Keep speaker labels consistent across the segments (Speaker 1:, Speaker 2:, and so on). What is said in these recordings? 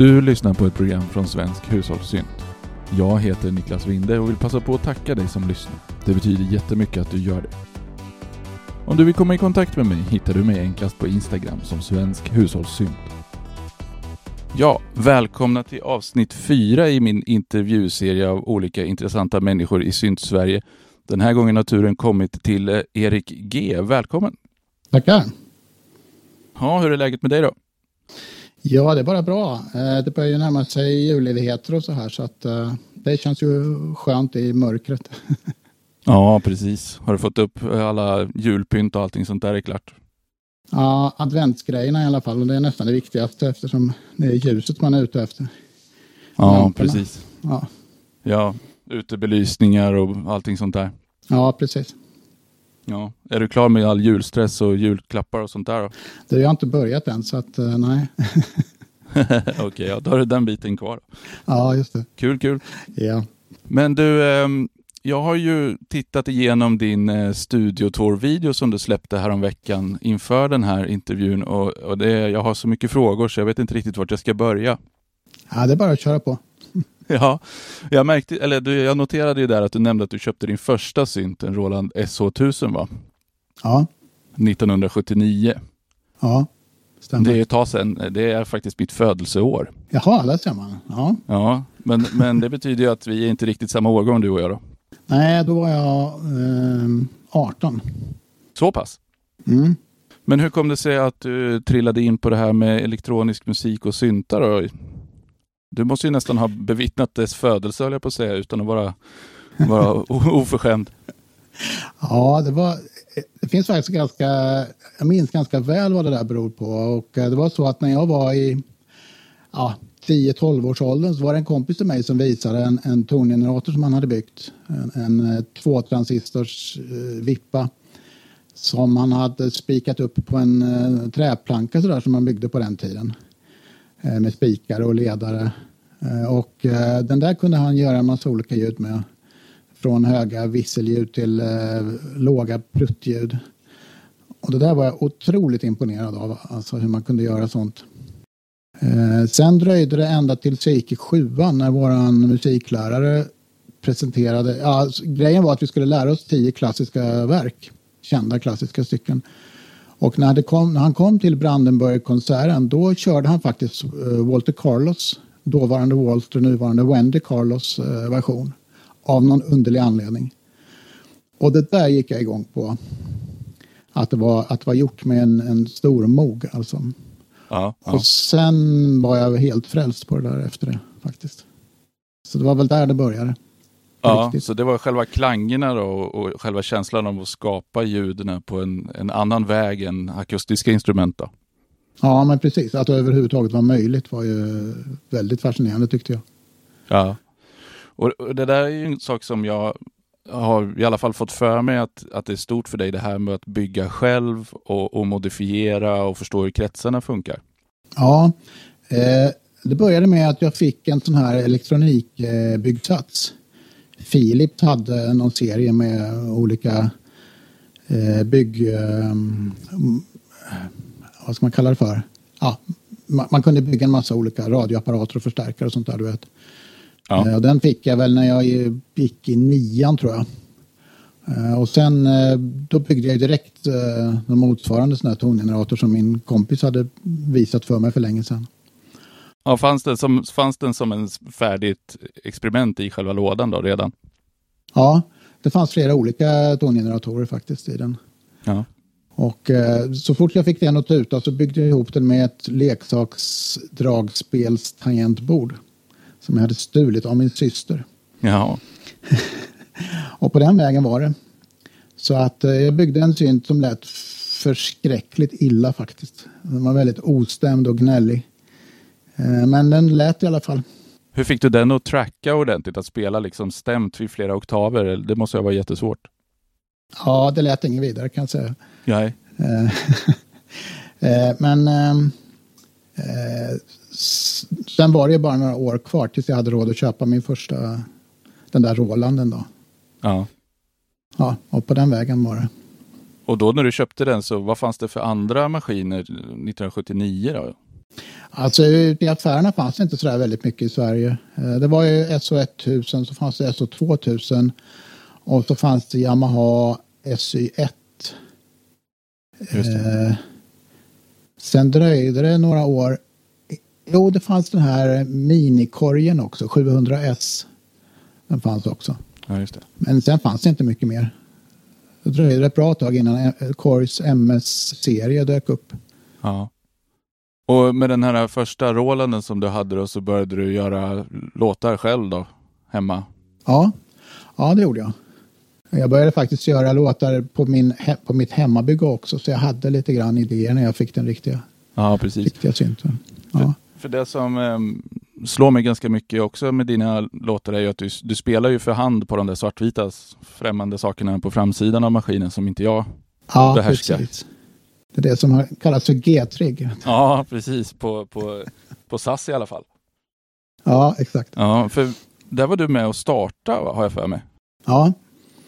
Speaker 1: Du lyssnar på ett program från Svensk Hushållssynt. Jag heter Niklas Winde och vill passa på att tacka dig som lyssnar. Det betyder jättemycket att du gör det. Om du vill komma i kontakt med mig hittar du mig enklast på Instagram som Svensk Hushållssynt. Ja, välkomna till avsnitt fyra i min intervjuserie av olika intressanta människor i Synt-Sverige. Den här gången har turen kommit till eh, Erik G. Välkommen!
Speaker 2: Tackar!
Speaker 1: Ja, hur är läget med dig då?
Speaker 2: Ja, det är bara bra. Eh, det börjar ju närma sig julledigheter och så här så att eh, det känns ju skönt i mörkret.
Speaker 1: Ja, precis. Har du fått upp alla julpynt och allting sånt där är klart?
Speaker 2: Ja, adventsgrejerna i alla fall. Och det är nästan det viktigaste eftersom det är ljuset man är ute efter.
Speaker 1: Ja,
Speaker 2: Lamporna.
Speaker 1: precis.
Speaker 2: Ja,
Speaker 1: Ja, utebelysningar och allting sånt där.
Speaker 2: ja precis.
Speaker 1: Ja. Är du klar med all julstress och julklappar och sånt där då?
Speaker 2: Det har jag inte börjat än så att eh, nej.
Speaker 1: Okej, ja, då har du den biten kvar.
Speaker 2: Ja, just det.
Speaker 1: Kul, kul.
Speaker 2: Ja.
Speaker 1: Men du, ehm, jag har ju tittat igenom din eh, studiotour-video som du släppte häromveckan inför den här intervjun och, och det, jag har så mycket frågor så jag vet inte riktigt vart jag ska börja.
Speaker 2: ja, det är bara att köra på.
Speaker 1: Ja, jag märkte, eller du, jag noterade ju där att du nämnde att du köpte din första synt, en Roland SH1000 va?
Speaker 2: Ja,
Speaker 1: 1979.
Speaker 2: ja. Stämmer.
Speaker 1: Det är ett tag sedan, det är faktiskt mitt födelseår.
Speaker 2: Jaha, där ser man. Ja.
Speaker 1: Ja, men, men det betyder ju att vi är inte riktigt samma årgång du och jag då.
Speaker 2: Nej, då var jag eh, 18.
Speaker 1: Så pass.
Speaker 2: Mm.
Speaker 1: Men hur kom det sig att du trillade in på det här med elektronisk musik och syntar? Du måste ju nästan ha bevittnat dess födelse höll jag på att säga utan att vara, vara oförskämd.
Speaker 2: Ja, det var... Det finns faktiskt ganska... Jag minns ganska väl vad det där beror på. Och eh, det var så att när jag var i ja, 10-12 års åldern så var det en kompis till mig som visade en, en tongenerator som han hade byggt. En, en eh, tvåtransistors eh, vippa som han hade spikat upp på en eh, träplanka sådär som man byggde på den tiden. Eh, med spikar och ledare. Eh, och eh, den där kunde han göra en massa olika ljud med. Från höga visselljud till låga pruttljud. Och det där var jag otroligt imponerad av, alltså hur man kunde göra sånt. Sen dröjde det ända tills jag gick i sjuan när våran musiklärare presenterade, ja, alltså, grejen var att vi skulle lära oss tio klassiska verk, kända klassiska stycken. Och när, kom, när han kom till Brandenburg-konserten då körde han faktiskt eh, Walter Carlos, dåvarande Walter, nuvarande Wendy Carlos eh, version. Av någon underlig anledning. Och det där gick jag igång på. Att det var, att det var gjort med en, en stor mog alltså.
Speaker 1: Ja, ja.
Speaker 2: Och sen var jag helt frälst på det där efter det faktiskt. Så det var väl där det började.
Speaker 1: Ja
Speaker 2: riktigt.
Speaker 1: så det var själva klangerna då och, själva känslan av att skapa ljuden på en, en annan väg än akustiska instrument då.
Speaker 2: Ja, men precis. Att det överhuvudtaget var möjligt var ju väldigt fascinerande tyckte jag.
Speaker 1: Ja. Och och det där är ju en sak som jag har i alla fall fått för mig att, att det är stort för dig det här med att bygga själv och, och modifiera och förstå hur kretsarna funkar.
Speaker 2: Ja, eh, det började med att jag fick en sån här elektronikbyggsats. Eh, Philips hade någon serie med olika eh, bygg... Eh, vad ska man kalla det för? Ja, man, man kunde bygga en massa olika radioapparater och förstärkare och sånt där, du vet.
Speaker 1: Ja.
Speaker 2: Eh, och den fick jag väl när jag gick i nian, tror jag. Eh, och sen eh, då byggde jag direkt eh, en motsvarande sån här tongenerator som min kompis hade visat för mig för länge sedan.
Speaker 1: Ja, fanns, det som, fanns den som en färdigt experiment i själva lådan då redan?
Speaker 2: Ja, det fanns flera olika tongeneratorer faktiskt i den.
Speaker 1: Ja.
Speaker 2: Och eh, så fort jag fick den att tuta så byggde jag ihop den med ett leksaksdragspelstangentbord som jag hade stulit av min syster.
Speaker 1: Ja.
Speaker 2: Och på den vägen var det. Så att eh, jag byggde en synt som lät förskräckligt illa faktiskt. Den var väldigt ostämd och gnällig. Eh, men den lät i alla fall.
Speaker 1: Hur fick du den att tracka ordentligt, att spela liksom stämt vid flera oktaver? Det måste ha varit jättesvårt.
Speaker 2: Ja, det lät inget vidare kan jag säga.
Speaker 1: Nej.
Speaker 2: Eh, eh, Men ehm, eh, sen var det ju bara några år kvar tills jag hade råd att köpa min första, den där Rolanden då.
Speaker 1: Ja.
Speaker 2: Ja, och på den vägen var det.
Speaker 1: Och då när du köpte den, så vad fanns det för andra maskiner 1979 då?
Speaker 2: Alltså ute i affärerna fanns det inte så där väldigt mycket i Sverige. Eh, det var ju SO1000, så fanns det SO2000 och så fanns det Yamaha SY1. Eh, sen dröjde det några år. Jo, det fanns den här minikorgen också, 700S. Den fanns också.
Speaker 1: Ja, just det.
Speaker 2: Men sen fanns det inte mycket mer. Det dröjde ett bra tag innan Korgs MS-serie dök upp.
Speaker 1: Ja. Och med den här första Rolanden som du hade då så började du göra låtar själv då, hemma?
Speaker 2: Ja, ja det gjorde jag. Jag började faktiskt göra låtar på, min, på mitt hemmabygge också, så jag hade lite grann idéer när jag fick den riktiga,
Speaker 1: ja, precis.
Speaker 2: riktiga synten. Ja.
Speaker 1: För, för det som eh, slår mig ganska mycket också med dina låtar är ju att du, du spelar ju för hand på de där svartvita främmande sakerna på framsidan av maskinen som inte jag
Speaker 2: ja,
Speaker 1: behärskar.
Speaker 2: Precis. Det är det som har kallats för G-trigg.
Speaker 1: Ja, precis. På, på, på SAS i alla fall.
Speaker 2: Ja, exakt.
Speaker 1: Ja, för där var du med och starta har jag för mig.
Speaker 2: Ja,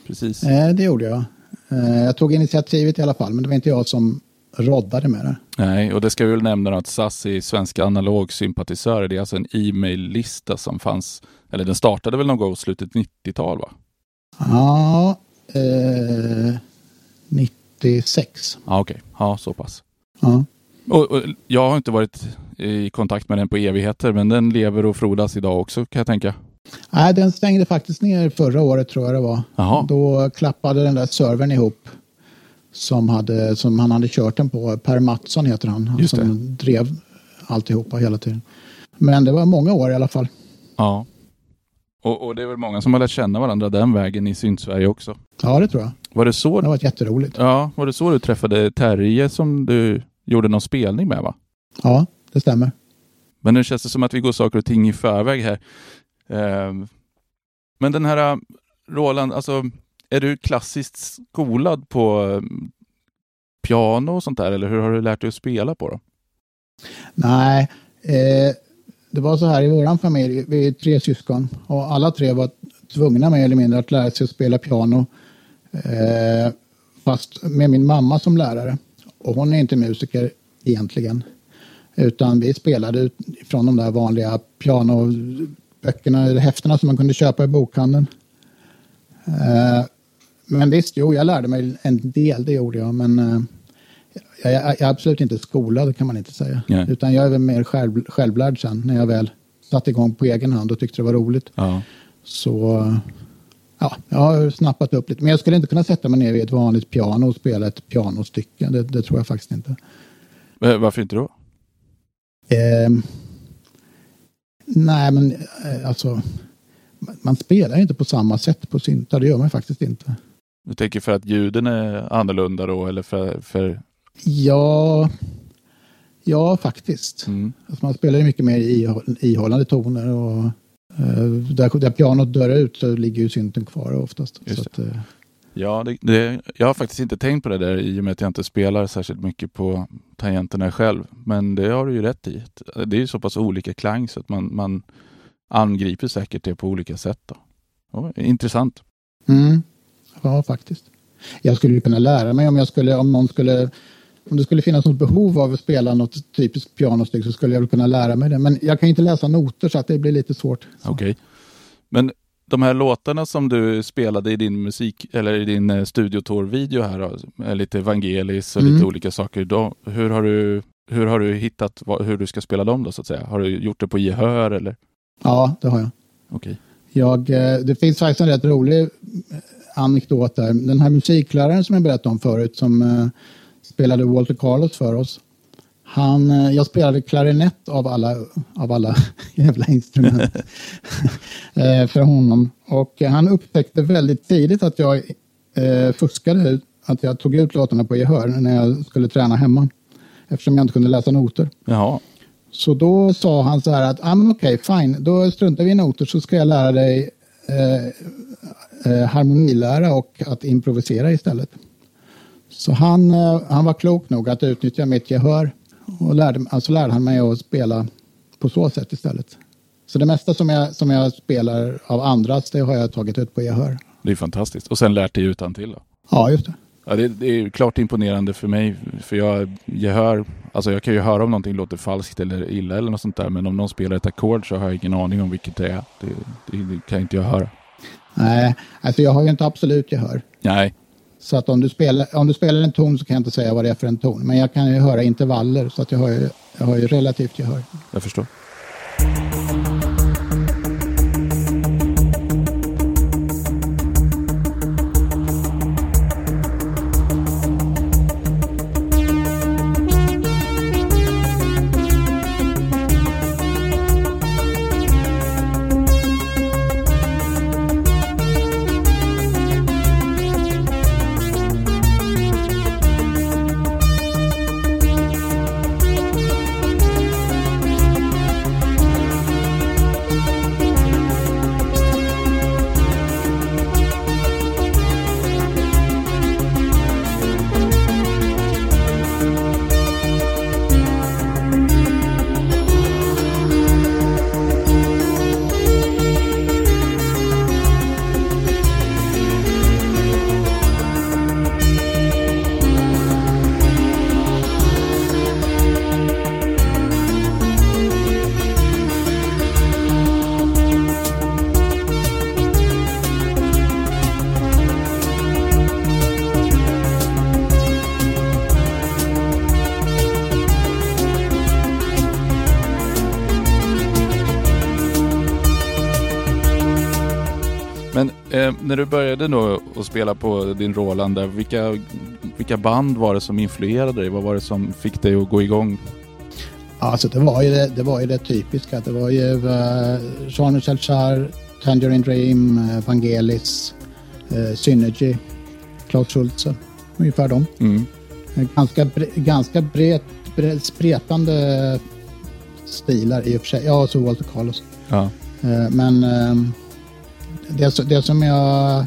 Speaker 1: precis.
Speaker 2: Eh, det gjorde jag. Eh, jag tog initiativet i alla fall, men det var inte jag som roddade med det.
Speaker 1: Nej, och det ska vi väl nämna att SAS är Svenska analogsympatisörer. Det är alltså en e-mail-lista som fanns, eller den startade väl någon gång i slutet 90-tal va?
Speaker 2: Ja, eh, 96.
Speaker 1: Ja, okej. Okay. Ja, så pass.
Speaker 2: Ja.
Speaker 1: Och, och, jag har inte varit i kontakt med den på evigheter, men den lever och frodas idag också kan jag tänka.
Speaker 2: Nej, den stängde faktiskt ner förra året tror jag det var.
Speaker 1: Jaha.
Speaker 2: Då klappade den där servern ihop som, hade, som han hade kört den på. Per Mattsson heter han,
Speaker 1: Just
Speaker 2: som drev alltihopa hela tiden. Men det var många år i alla fall.
Speaker 1: Ja. Och, och det är väl många som har lärt känna varandra den vägen i Synt-Sverige också.
Speaker 2: Ja, det tror jag.
Speaker 1: Var det så?
Speaker 2: Det var jätteroligt.
Speaker 1: Ja, var det så du träffade Terje som du gjorde någon spelning med va?
Speaker 2: Ja, det stämmer.
Speaker 1: Men nu känns det som att vi går saker och ting i förväg här. Ehm, men den här Roland, alltså är du klassiskt skolad på ehm, piano och sånt där eller hur har du lärt dig att spela på då?
Speaker 2: Nej, eh, det var så här i vår familj, vi är tre syskon och alla tre var tvungna mer eller mindre att lära sig att spela piano. Eh, fast med min mamma som lärare. Och hon är inte musiker egentligen. Utan vi spelade från de där vanliga pianoböckerna, eller häftena som man kunde köpa i bokhandeln. Eh, men visst, jo, jag lärde mig en del, det gjorde jag. Men eh, jag, jag, är absolut inte skolad kan man inte säga.
Speaker 1: Nej.
Speaker 2: Utan jag är väl mer själv, självlärd sen när jag väl satte igång på egen hand och tyckte det var roligt.
Speaker 1: Ja.
Speaker 2: Så ja, jag har snappat upp lite. Men jag skulle inte kunna sätta mig ner vid ett vanligt piano och spela ett pianostycke. Det, det tror jag faktiskt inte.
Speaker 1: Eh, varför inte då?
Speaker 2: Eh, nej, men eh, alltså. Man spelar inte på samma sätt på syntar. Det gör man faktiskt inte.
Speaker 1: Du tänker för att ljuden är annorlunda då eller för, för
Speaker 2: Ja, ja faktiskt.
Speaker 1: Mm.
Speaker 2: Alltså man spelar ju mycket mer ihållande toner och där, där pianot dör ut så ligger ju synten kvar oftast. Att, eh,
Speaker 1: Ja, det, det, jag har faktiskt inte tänkt på det där i och med att jag inte spelar särskilt mycket på tangenterna själv. Men det har du ju rätt i. Det är ju så pass olika klang så att man, man angriper säkert det på olika sätt. Då. Ja, intressant.
Speaker 2: Mm. Ja, faktiskt. Jag skulle kunna lära mig om jag skulle, om någon skulle om det skulle finnas något behov av att spela något typiskt pianostycke så skulle jag väl kunna lära mig det. Men jag kan inte läsa noter så att det blir lite svårt.
Speaker 1: Okej. Okay. Men de här låtarna som du spelade i din musik eller i din eh, studiotour-video här, lite Vangelis och mm. lite olika saker. Då, hur, har du, hur har du hittat vad, hur du ska spela dem då så att säga? Har du gjort det på gehör eller?
Speaker 2: Ja, det har jag.
Speaker 1: Okej.
Speaker 2: Okay. Eh, det finns faktiskt en rätt rolig anekdot där. Den här musikläraren som jag berättade om förut som eh, spelade Walter Carlos för oss. Han, eh, jag spelade klarinett av alla, av alla jävla instrument eh, för honom. Och han upptäckte väldigt tidigt att jag eh, fuskade, att jag tog ut låtarna på gehör när jag skulle träna hemma. Eftersom jag inte kunde läsa noter.
Speaker 1: Jaha.
Speaker 2: Så då sa han så här att, ah, men okej, okay, fine, då struntar vi i noter så ska jag lära dig eh, eh, harmonilära och att improvisera istället. Så han, eh, han var klok nog att utnyttja mitt gehör och lärde, alltså lärde han mig att spela på så sätt istället. Så det mesta som jag, som jag spelar av andras, det har jag tagit ut på gehör.
Speaker 1: Det är fantastiskt. Och sen lärt dig utan till då?
Speaker 2: Ja, just det.
Speaker 1: Ja, det, det är klart imponerande för mig, för jag, jag hör, alltså jag kan ju höra om någonting låter falskt eller illa eller något sånt där, men om någon spelar ett ackord så har jag ingen aning om vilket det är. Det, det, det kan inte jag höra.
Speaker 2: Nej, alltså jag har ju inte absolut gehör.
Speaker 1: Nej.
Speaker 2: Så att om du, spelar, om du spelar en ton så kan jag inte säga vad det är för en ton. Men jag kan ju höra intervaller så att jag har ju, jag har ju relativt gehör.
Speaker 1: Jag förstår. Spela på din Roland, där, vilka, vilka band var det som influerade dig? Vad var det som fick dig att gå igång?
Speaker 2: Alltså det var ju det, det, var ju det typiska. Det var ju uh, Jean-Michel Jarre, Tangerine Dream, uh, Vangelis, uh, Synergy, Klaus Schulze. Ungefär dem.
Speaker 1: Mm.
Speaker 2: Ganska, ganska bret, bret, spretande stilar i och för sig. Ja, och så Walter Carlos.
Speaker 1: Ja.
Speaker 2: Men det, det som jag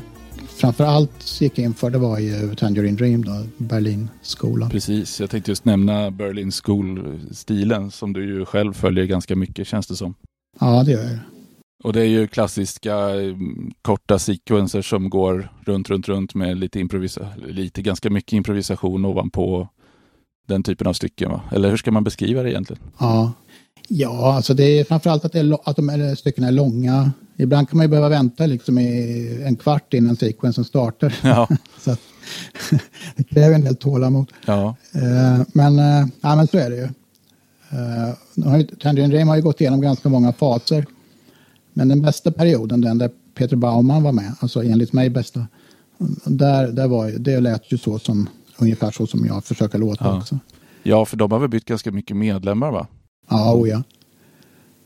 Speaker 2: framför allt gick in för det var ju Tangerine Dream, då, Berlinskolan.
Speaker 1: Precis, jag tänkte just nämna Berlin School-stilen som du ju själv följer ganska mycket känns det som.
Speaker 2: Ja, det gör jag.
Speaker 1: Och det är ju klassiska mm, korta sequenser som går runt, runt, runt med lite improvisation, lite ganska mycket improvisation ovanpå den typen av stycken. Va? Eller hur ska man beskriva det egentligen?
Speaker 2: Ja, ja alltså det är framförallt att, det är, att de här styckena är långa. Ibland kan man ju behöva vänta liksom i en kvart innan sekvensen startar.
Speaker 1: Ja.
Speaker 2: så att, det kräver en del tålamod.
Speaker 1: Ja.
Speaker 2: Uh, men, uh, ja, men så är det ju. Uh, Tangerine Dream har ju gått igenom ganska många faser. Men den bästa perioden, den där Peter Baumann var med, alltså enligt mig bästa, där, där var, det lät ju så som, ungefär så som jag försöker låta
Speaker 1: ja.
Speaker 2: också.
Speaker 1: Ja, för de har väl bytt ganska mycket medlemmar va?
Speaker 2: Ja, oh ja.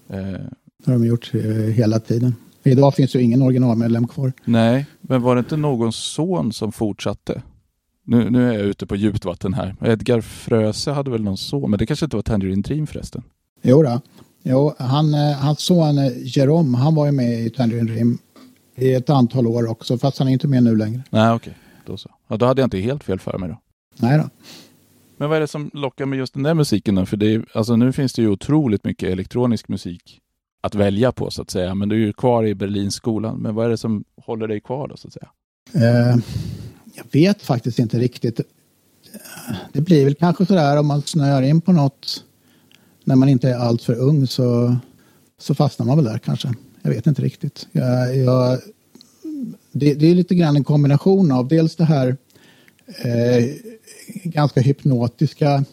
Speaker 1: Eh.
Speaker 2: Det har de gjort eh, hela tiden. Idag finns ju ingen originalmedlem kvar.
Speaker 1: Nej, men var det inte någon son som fortsatte? Nu, nu är jag ute på djupt vatten här. Edgar Fröse hade väl någon son, men det kanske inte var Tangerine Dream förresten?
Speaker 2: Jo, då. jo han, hans son Jerome, han var ju med i Tangerine Dream i ett antal år också, fast han är inte med nu längre.
Speaker 1: Nej, okej. Okay. Då så. Ja, då hade jag inte helt fel för mig då.
Speaker 2: Nej då.
Speaker 1: Men vad är det som lockar med just den där musiken då? För det är, alltså nu finns det ju otroligt mycket elektronisk musik att välja på så att säga. Men du är ju kvar i Berlinskolan. Men vad är det som håller dig kvar då så att säga?
Speaker 2: Eh, jag vet faktiskt inte riktigt. Det blir väl kanske sådär om man snöar in på något när man inte är alltför ung så, så fastnar man väl där kanske. Jag vet inte riktigt. Jag, jag, det, det, är lite grann en kombination av dels det här eh, ganska hypnotiska.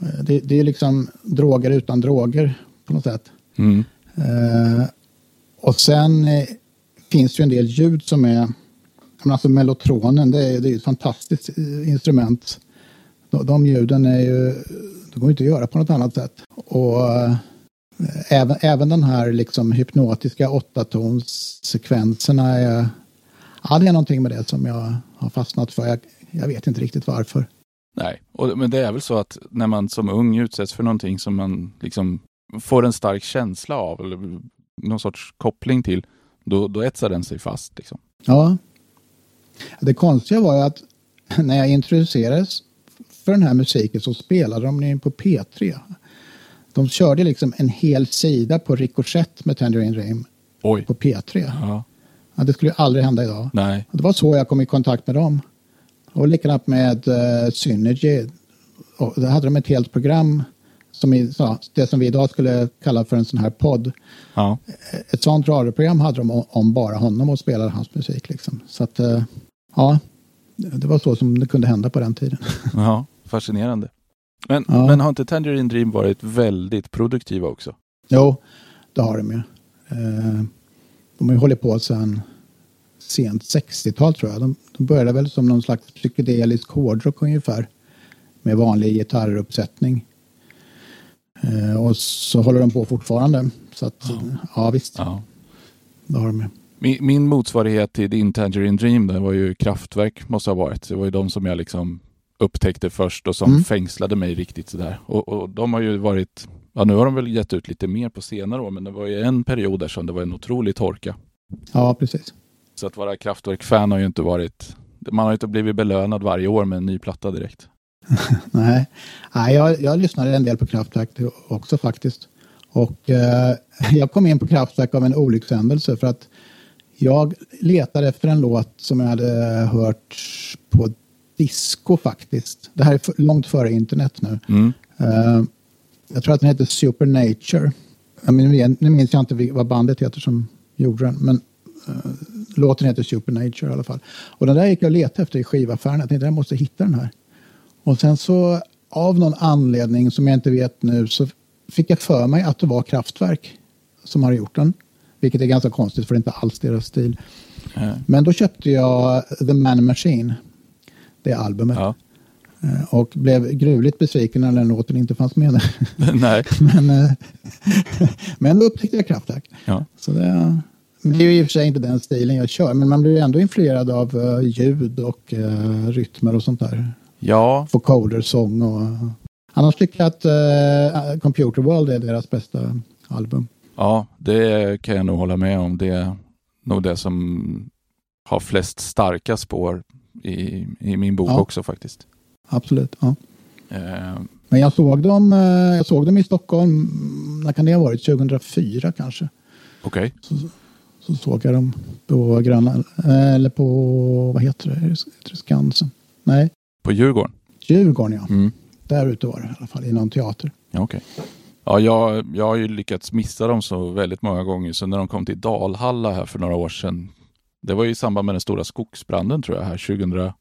Speaker 2: Eh, det, det, är liksom droger utan droger på något sätt.
Speaker 1: Mm.
Speaker 2: Eh, och sen eh, finns det ju en del ljud som är, alltså mellotronen, det är, det är ett fantastiskt eh, instrument. De, de ljuden är ju, det går inte att göra på något annat sätt. Och även, även den här liksom hypnotiska åttatonsekvenserna är, ja det är någonting med det som jag har fastnat för. Jag, jag vet inte riktigt varför.
Speaker 1: Nej, och, men det är väl så att när man som ung utsätts för någonting som man liksom får en stark känsla av eller någon sorts koppling till, då, då etsar den sig fast. Liksom.
Speaker 2: Ja. Det konstiga var ju att när jag introducerades för den här musiken så spelade de den på P3. De körde liksom en hel sida på Ricochet med Tangerine Dream
Speaker 1: Oj.
Speaker 2: på P3.
Speaker 1: Ja.
Speaker 2: Ja, det skulle ju aldrig hända idag.
Speaker 1: Nej.
Speaker 2: Det var så jag kom i kontakt med dem. Och likadant med uh, Synergy. Och där hade de ett helt program, som i, så, det som vi idag skulle kalla för en sån här podd.
Speaker 1: Ja.
Speaker 2: Ett sånt radioprogram hade de om bara honom och spelade hans musik. Liksom. Så att, uh, ja, det var så som det kunde hända på den tiden.
Speaker 1: Ja, fascinerande. Men,
Speaker 2: Ja.
Speaker 1: men har inte Tangerine Dream varit väldigt produktiva också?
Speaker 2: Jo, det har de ju. Eh, de har ju hållit på sedan sent 60-tal tror jag. De, de började väl som någon slags psykedelisk hårdrock ungefär. Med vanlig gitarruppsättning. Eh, och så håller de på fortfarande. Så att, ja, visst,
Speaker 1: Ja.
Speaker 2: det har de ju.
Speaker 1: Min, min motsvarighet till din Tangerine Dream det var ju Kraftwerk, måste ha varit. Det var ju de som jag liksom upptäckte först och som
Speaker 2: Mm.
Speaker 1: fängslade mig riktigt sådär. Och, och de har ju varit, ja nu har de väl gett ut lite mer på senare år, men det var ju en period där som det var en otrolig torka.
Speaker 2: Ja, precis.
Speaker 1: Så att vara Kraftwerk-fan har ju inte varit, man har ju inte blivit belönad varje år med en ny platta direkt.
Speaker 2: Nej, Nej jag, jag lyssnade en del på Kraftwerk också faktiskt. Och eh, jag kom in på Kraftwerk av en olyckshändelse för att jag letade efter en låt som jag hade hört på disco faktiskt. Det här är för, långt före internet nu.
Speaker 1: Mm.
Speaker 2: Eh, jag tror att den heter Supernature. Jag nu minns jag inte vad bandet heter som gjorde den, men låten heter Supernature i alla fall. Och den där gick jag och letade efter i skivaffären. Jag tänkte jag måste hitta den här. Och sen så av någon anledning som jag inte vet nu så fick jag för mig att det var Kraftwerk som har gjort den. Vilket är ganska konstigt för det är inte alls deras stil.
Speaker 1: Eh,
Speaker 2: Men då köpte jag The Man Machine, det albumet.
Speaker 1: Ja.
Speaker 2: Eh, Och blev gruvligt besviken när den låten inte fanns med.
Speaker 1: Nej.
Speaker 2: Men, eh, men då upptäckte jag Kraftwerk.
Speaker 1: Ja.
Speaker 2: Så det, det är ju i och för sig inte den stilen jag kör, men man blir ju ändå influerad av eh, ljud och uh, rytmer och sånt där.
Speaker 1: ja,
Speaker 2: Vocoder-sång och... Annars tycker jag att eh, Computer World är deras bästa album.
Speaker 1: ja, det kan jag nog hålla med om. Det är nog det som har flest starka spår i, i min bok
Speaker 2: Ja.
Speaker 1: också faktiskt.
Speaker 2: Absolut. Ja. Men jag såg, dem, jag såg dem i Stockholm, när kan det ha varit? 2004 kanske.
Speaker 1: Okej.
Speaker 2: Så såg jag dem på Gröna, eh, eller på, vad heter det, heter det Skansen? Nej,
Speaker 1: På Djurgården?
Speaker 2: Djurgården ja.
Speaker 1: Mm.
Speaker 2: Där ute var det i alla fall, i någon teater.
Speaker 1: Ja, okej. Ja, jag, jag har ju lyckats missa dem så väldigt många gånger. Så när de kom till Dalhalla här för några år sedan. Det var ju i samband med den stora skogsbranden tror jag, här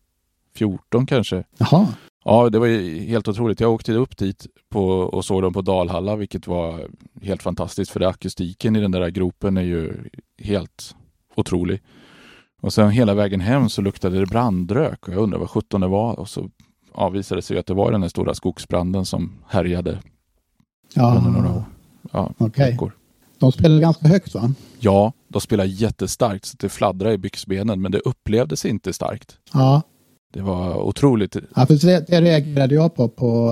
Speaker 1: 2014 kanske.
Speaker 2: Jaha,
Speaker 1: Ja, det var ju helt otroligt. Jag åkte upp dit på, och såg dem på Dalhalla, vilket var helt fantastiskt. För det, akustiken i den där gropen är ju helt otrolig. Och sen hela vägen hem så luktade det brandrök och jag undrar vad sjutton det var. Och så avvisade det sig att det var den där stora skogsbranden som härjade under några år.
Speaker 2: ja,
Speaker 1: Ja,
Speaker 2: okej.
Speaker 1: veckor.
Speaker 2: De spelade ganska högt va?
Speaker 1: Ja, de spelar jättestarkt så det fladdrade i byxbenen, men det upplevdes inte starkt.
Speaker 2: Ja,
Speaker 1: Det var otroligt.
Speaker 2: ja för det, det reagerade jag på, på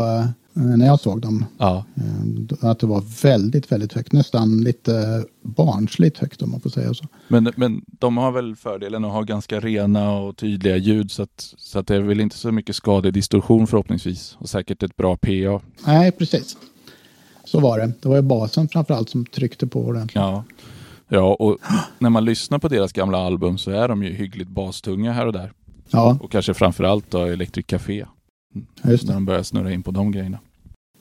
Speaker 2: eh, när jag såg dem.
Speaker 1: Ja,
Speaker 2: Eh, Att det var väldigt, väldigt högt. Nästan lite barnsligt högt om man får säga så.
Speaker 1: men, men de har väl fördelen att ha ganska rena och tydliga ljud så att, så att det är väl inte så mycket skadlig distorsion förhoppningsvis. Och säkert ett bra PA.
Speaker 2: Nej, precis. Så var det. Det var ju basen framförallt som tryckte på ordentligt.
Speaker 1: Ja. Ja, och när man lyssnar på deras gamla album så är de ju hyggligt bastunga här och där.
Speaker 2: Ja,
Speaker 1: Och kanske framförallt då Electric Café.
Speaker 2: just
Speaker 1: När de börjar snurra in på de grejerna.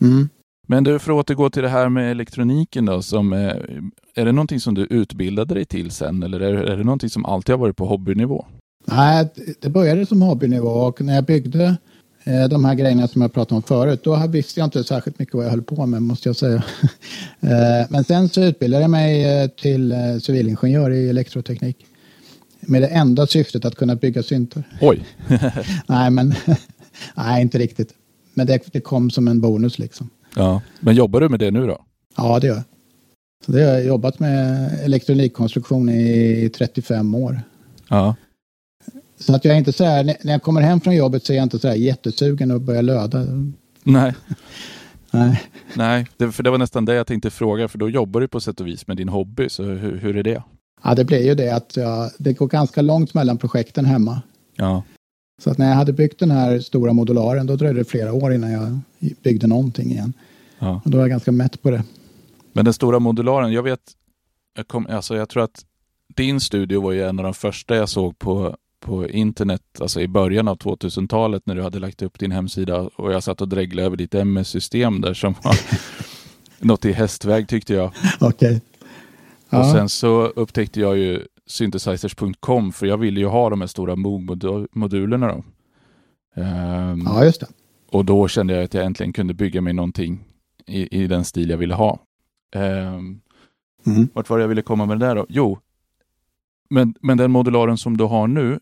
Speaker 2: Mm.
Speaker 1: Men du, för att återgå till det här med elektroniken då. Som, eh, är det någonting som du utbildade dig till sen? Eller är, är det någonting som alltid har varit på hobbynivå?
Speaker 2: Nej, det började som hobbynivå och när jag byggde eh, de här grejerna som jag pratade om förut, då visste jag inte särskilt mycket vad jag höll på med, måste jag säga. Eh, Men sen så utbildade jag mig till civilingenjör i elektroteknik. Med det enda syftet att kunna bygga syntar.
Speaker 1: Oj!
Speaker 2: Nej, men nej, inte riktigt. Men det, det kom som en bonus liksom.
Speaker 1: Ja. Men jobbar du med det nu då?
Speaker 2: Ja, det gör jag. Så det har jag jobbat med elektronikkonstruktion i 35 år.
Speaker 1: Ja.
Speaker 2: Så att jag är inte så här, när jag kommer hem från jobbet så är jag inte så här jättesugen att börja löda.
Speaker 1: Nej,
Speaker 2: Nej.
Speaker 1: nej det, för det var nästan det jag tänkte fråga. För då jobbar du på sätt och vis med din hobby. Så hur, hur är det?
Speaker 2: Ja, det blir ju det att jag, det går ganska långt mellan projekten hemma.
Speaker 1: Ja.
Speaker 2: Så att när jag hade byggt den här stora modularen då dröjde det flera år innan jag byggde någonting igen.
Speaker 1: ja.
Speaker 2: Och då var jag ganska mätt på det.
Speaker 1: Men den stora modularen, jag vet, jag, kom, alltså jag tror att din studio var ju en av de första jag såg på på internet, alltså i början av 2000-talet när du hade lagt upp din hemsida och jag satt och dreglade över ditt MS-system där som var något i hästväg tyckte jag.
Speaker 2: Okej.
Speaker 1: Och
Speaker 2: Ja.
Speaker 1: sen så upptäckte jag ju synthesizers.com för jag ville ju ha de här stora Moog-modulerna då. Ehm,
Speaker 2: ja, just det.
Speaker 1: Och då kände jag att jag äntligen kunde bygga mig någonting i, i den stil jag ville ha. Ehm,
Speaker 2: Mm.
Speaker 1: vart var det jag ville komma med det där då? Jo, men, men den modularen som du har nu,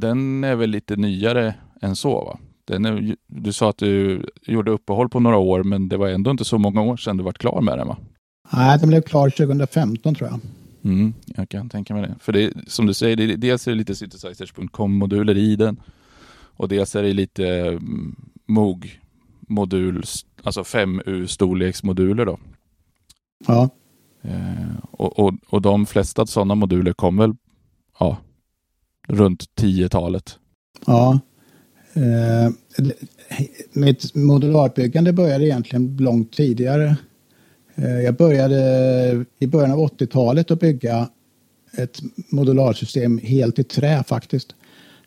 Speaker 1: den är väl lite nyare än så va? Den är, du sa att du gjorde uppehåll på några år, men det var ändå inte så många år sedan du var klar med den va?
Speaker 2: Nej, den blev klar 2015 tror jag.
Speaker 1: Mm, jag kan tänka mig det. För det, som du säger, det, dels är det lite synthesizers.com-moduler i den och dels är det lite mm, Moog-modul, alltså 5U-storleksmoduler då.
Speaker 2: Ja,
Speaker 1: Eh, och, och, och de flesta sådana moduler kom väl ja, runt 10-talet.
Speaker 2: ja. Eh, mitt modularbyggande började egentligen långt tidigare. Eh, jag började i början av 80-talet att bygga ett modularsystem helt i trä faktiskt.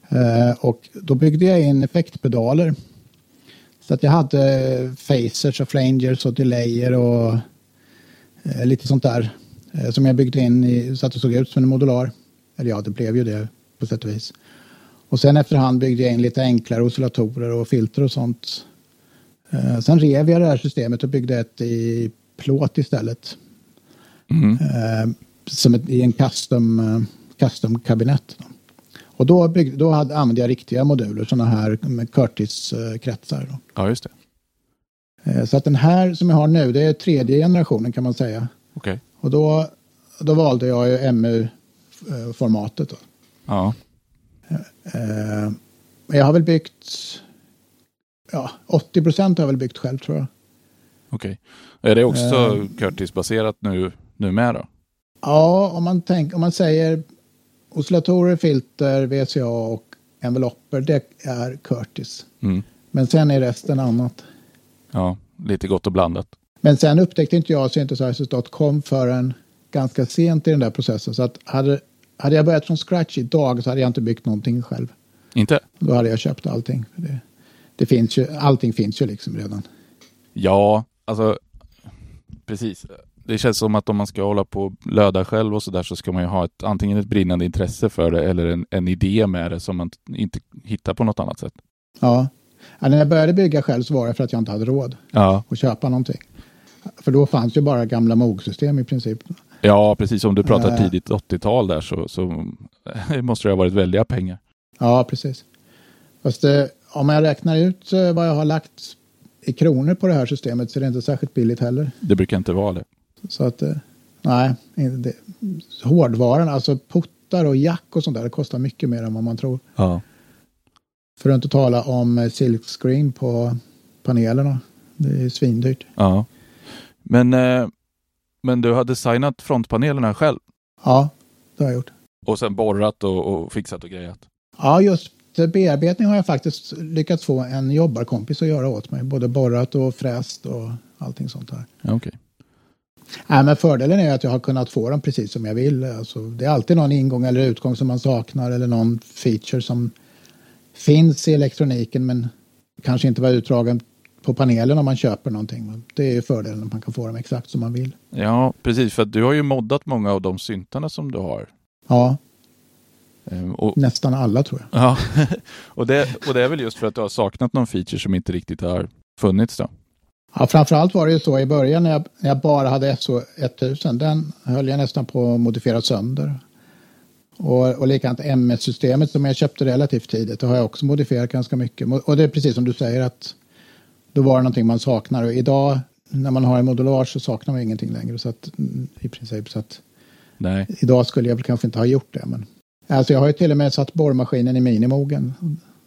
Speaker 2: Eh, och då byggde jag in effektpedaler. Så att jag hade phasers och flangers och delayer och eh, lite sånt där. Som jag byggde in i, så att det såg ut som en modular. Eller ja, det blev ju det på sätt och vis. Och sen efterhand byggde jag in lite enklare oscillatorer och filter och sånt. Sen rev jag det här systemet och byggde ett i plåt istället.
Speaker 1: Mm.
Speaker 2: Eh, som ett, i en custom, eh, custom kabinett. Då. Och då, byggde, då hade, använde jag riktiga moduler, sådana här med Curtis-kretsar. Då.
Speaker 1: Ja, just det.
Speaker 2: Eh, så att den här som jag har nu, det är tredje generationen kan man säga.
Speaker 1: Okej.
Speaker 2: Och då, då valde jag ju MU-formatet. Då.
Speaker 1: Ja.
Speaker 2: Eh, men jag har väl byggt, ja, 80 procent har jag väl byggt själv tror jag.
Speaker 1: Okej. Är det också
Speaker 2: Eh.
Speaker 1: Curtis-baserat nu, nu med då?
Speaker 2: Ja, om man, tänk, om man säger oscillatorer, filter, VCA och envelopper, det är Curtis.
Speaker 1: Mm.
Speaker 2: Men sen är resten annat.
Speaker 1: Ja, lite gott och blandat.
Speaker 2: Men sen upptäckte inte jag synthesizers.com förrän ganska sent i den där processen. Så att hade, hade jag börjat från scratch idag så hade jag inte byggt någonting själv.
Speaker 1: Inte?
Speaker 2: Då hade jag köpt allting. Det, det finns ju, allting finns ju liksom redan.
Speaker 1: Ja, alltså precis. Det känns som att om man ska hålla på och löda själv och sådär så ska man ju ha ett, antingen ett brinnande intresse för det eller en, en idé med det som man inte hittar på något annat sätt.
Speaker 2: Ja. Ja, när jag började bygga själv så var det för att jag inte hade råd
Speaker 1: Ja,
Speaker 2: att köpa någonting. För då fanns ju bara gamla Moog-system i princip.
Speaker 1: ja precis. Om du pratar
Speaker 2: Eh.
Speaker 1: tidigt 80-tal där så, så måste det ha varit väldiga pengar.
Speaker 2: Ja, precis. Fast det, om jag räknar ut eh, vad jag har lagt i kronor på det här systemet så är det inte särskilt billigt heller.
Speaker 1: Det brukar inte vara det.
Speaker 2: Så att, eh, nej, det, hårdvaran, alltså puttar och jack och sånt där, det kostar mycket mer än vad man tror.
Speaker 1: Ja.
Speaker 2: För att inte tala om eh, silkscreen på panelerna. Det är svindyrt.
Speaker 1: ja. Men, eh, men du har designat frontpanelerna själv
Speaker 2: Ja, det har jag gjort.
Speaker 1: och sen borrat och, och fixat och grejat.
Speaker 2: Ja, just eh, bearbetning har jag faktiskt lyckats få en jobbarkompis att göra åt mig. Både borrat och fräst och allting sånt där.
Speaker 1: Ja, Okej.
Speaker 2: Nej, men fördelen är att jag har kunnat få dem precis som jag vill. Alltså, det är alltid någon ingång eller utgång som man saknar eller någon feature som finns i elektroniken men kanske inte var utdragen på panelen om man köper någonting. Det är ju fördelen att man kan få dem exakt som man vill.
Speaker 1: Ja, precis. För du har ju moddat många av de syntarna som du har.
Speaker 2: Ja,
Speaker 1: och,
Speaker 2: nästan alla tror jag.
Speaker 1: ja. och, det, och det är väl just för att du har saknat någon feature som inte riktigt har funnits då?
Speaker 2: Ja, framförallt var det ju så i början när jag, när jag bara hade SO 1000. Den höll jag nästan på att modifiera sönder. Och, och likadant MS-systemet som jag köpte relativt tidigt. Det har jag också modifierat ganska mycket. Och det är precis som du säger att då var det någonting man saknar. Och idag när man har en modular så saknar man ingenting längre. Så att, mm, I princip så att
Speaker 1: Nej.
Speaker 2: idag skulle jag väl kanske inte ha gjort det. Men, alltså jag har ju till och med satt borrmaskinen i minimogen.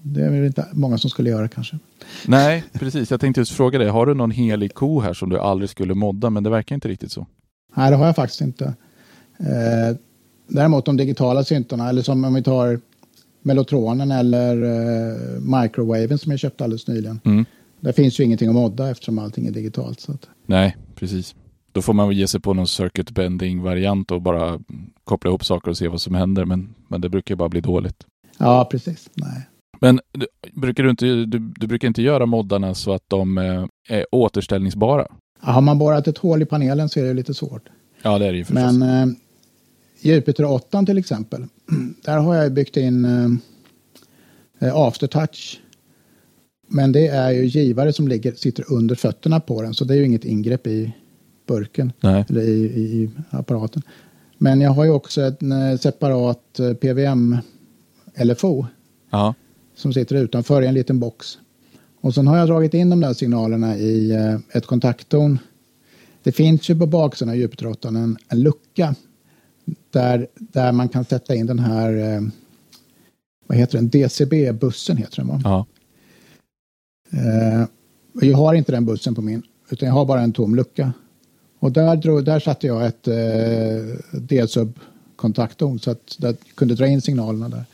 Speaker 2: Det är väl inte många som skulle göra kanske.
Speaker 1: Nej, precis. Jag tänkte just fråga dig, har du någon helig ko här som du aldrig skulle modda? Men det verkar inte riktigt så.
Speaker 2: Nej, det har jag faktiskt inte. Eh, däremot de digitala syntarna, eller som om vi tar Mellotronen eller eh, Microwaven som jag köpte alldeles nyligen.
Speaker 1: Mm.
Speaker 2: Där finns ju ingenting att modda eftersom allting är digitalt. Så att,
Speaker 1: Nej, precis. Då får man väl ge sig på någon circuit bending variant och bara koppla ihop saker och se vad som händer. Men, men det brukar bara bli dåligt.
Speaker 2: Ja, precis. Nej.
Speaker 1: Men du, brukar du, inte, du, du brukar inte göra moddarna så att de eh, är återställningsbara?
Speaker 2: Ja, har man borrat ett hål i panelen så är det lite svårt.
Speaker 1: Ja, det är det ju förstås.
Speaker 2: Men eh, Jupiter 8 till exempel, där har jag byggt in eh, aftertouch. Men det är ju givare som ligger, sitter under fötterna på den, så det är ju inget ingrepp i burken
Speaker 1: Nej.
Speaker 2: eller i, i apparaten. Men jag har ju också en eh, separat eh, PVM LFO
Speaker 1: Ja.
Speaker 2: som sitter utanför i en liten box. Och sen har jag dragit in de där signalerna i eh, ett kontakttorn. Det finns ju på baksidan av Jupiter en, en lucka där, där man kan sätta in den här, vad heter den, DCB-bussen heter den va?
Speaker 1: Ja.
Speaker 2: Jag har inte den bussen på min, utan jag har bara en tom lucka. Och där, drog, där satte jag ett eh, D-sub-kontakttorn så att jag kunde dra in signalerna där.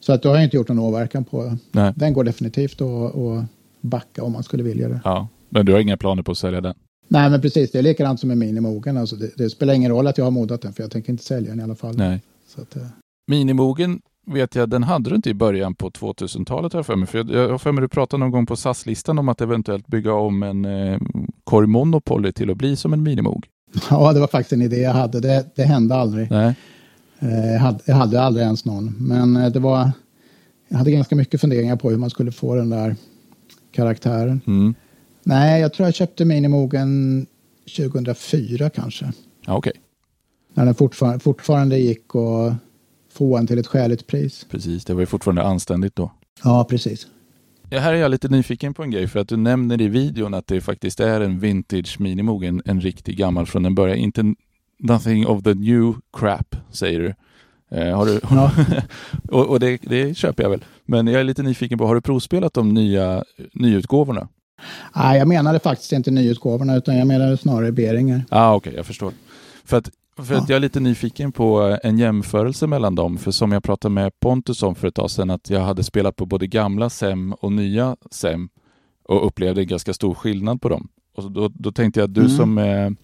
Speaker 2: Så att då har jag inte gjort någon åverkan på.
Speaker 1: Nej.
Speaker 2: Den går definitivt att, att backa om man skulle vilja det.
Speaker 1: ja. Men du har inga planer på att sälja den?
Speaker 2: Nej, men precis. Det är likadant som med Minimogen. Alltså det, det spelar ingen roll att jag har modat den, för jag tänker inte sälja den i alla fall.
Speaker 1: Nej.
Speaker 2: Så att, eh,
Speaker 1: Minimogen vet jag, den hade du inte i början på 2000-talet har jag för mig. För jag, jag har för mig du pratade någon gång på SAS-listan om att eventuellt bygga om en eh, Korg Monopoly till att bli som en Minimog.
Speaker 2: ja, det var faktiskt en idé jag hade. Det, det hände aldrig.
Speaker 1: Nej.
Speaker 2: Eh, jag, hade, jag hade aldrig ens någon. Men eh, det var... Jag hade ganska mycket funderingar på hur man skulle få den där karaktären.
Speaker 1: Mm.
Speaker 2: Nej, jag tror jag köpte Minimogen 2004 kanske.
Speaker 1: Ja, okej.
Speaker 2: När den fortfarande, fortfarande gick att få en till ett skäligt pris.
Speaker 1: Precis, det var ju fortfarande anständigt då.
Speaker 2: Ja, precis.
Speaker 1: Ja, här är jag lite nyfiken på en grej för att du nämner i videon att det faktiskt är en vintage Minimog, en, en riktig gammal från den början. Inte nothing of the new crap, säger du. Eh, har du
Speaker 2: Ja.
Speaker 1: och och det, det köper jag väl. Men jag är lite nyfiken på, har du provspelat de nya nyutgåvorna?
Speaker 2: Nej, jag menade faktiskt inte nyutgåvorna utan jag menade snarare Beringer.
Speaker 1: Ja, ah, okej, jag förstår. För att, för att
Speaker 2: Ja.
Speaker 1: jag är lite nyfiken på en jämförelse mellan dem. För som jag pratade med Pontus om för ett tag sedan, att jag hade spelat på både gamla SEM och nya SEM och upplevde en ganska stor skillnad på dem. Och då, då tänkte jag att du
Speaker 2: Mm.
Speaker 1: som är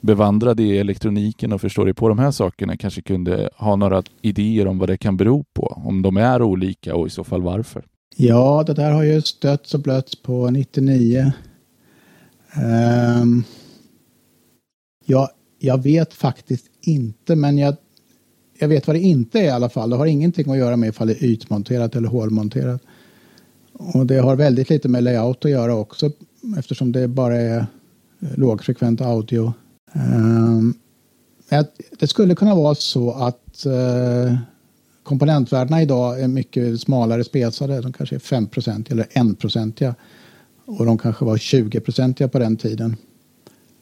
Speaker 1: bevandrad i elektroniken och förstår dig på de här sakerna kanske kunde ha några idéer om vad det kan bero på. Om de är olika och i så fall varför.
Speaker 2: Ja, det där har ju stötts och blötts på 99. Ehm, ja, jag vet faktiskt inte, men jag, jag vet vad det inte är i alla fall. Det har ingenting att göra med ifall det är ytmonterat eller hålmonterat. Och det har väldigt lite med layout att göra också eftersom det bara är eh, lågfrekvent audio. Um, det skulle kunna vara så att uh, komponentvärdena idag är mycket smalare spesade. De kanske är 5 eller 1% och de kanske var 20% på den tiden.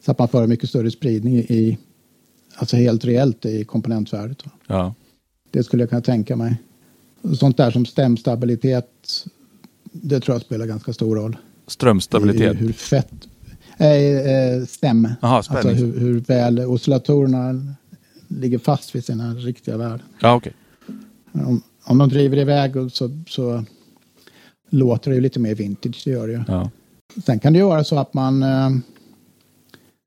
Speaker 2: Så att man får en mycket större spridning i, alltså helt reellt i komponentvärdet.
Speaker 1: Ja,
Speaker 2: Det skulle jag kunna tänka mig. Sånt där som stämstabilitet, det tror jag spelar ganska stor roll.
Speaker 1: strömstabilitet.
Speaker 2: I hur fett... Eh, stäm.
Speaker 1: Jaha,
Speaker 2: Alltså hur, hur väl oscillatorerna ligger fast vid sina riktiga värden.
Speaker 1: Ja, okej.
Speaker 2: Om, om de driver iväg så, så låter det ju lite mer vintage, det gör det ju.
Speaker 1: Ja.
Speaker 2: Sen kan det ju vara så att man eh,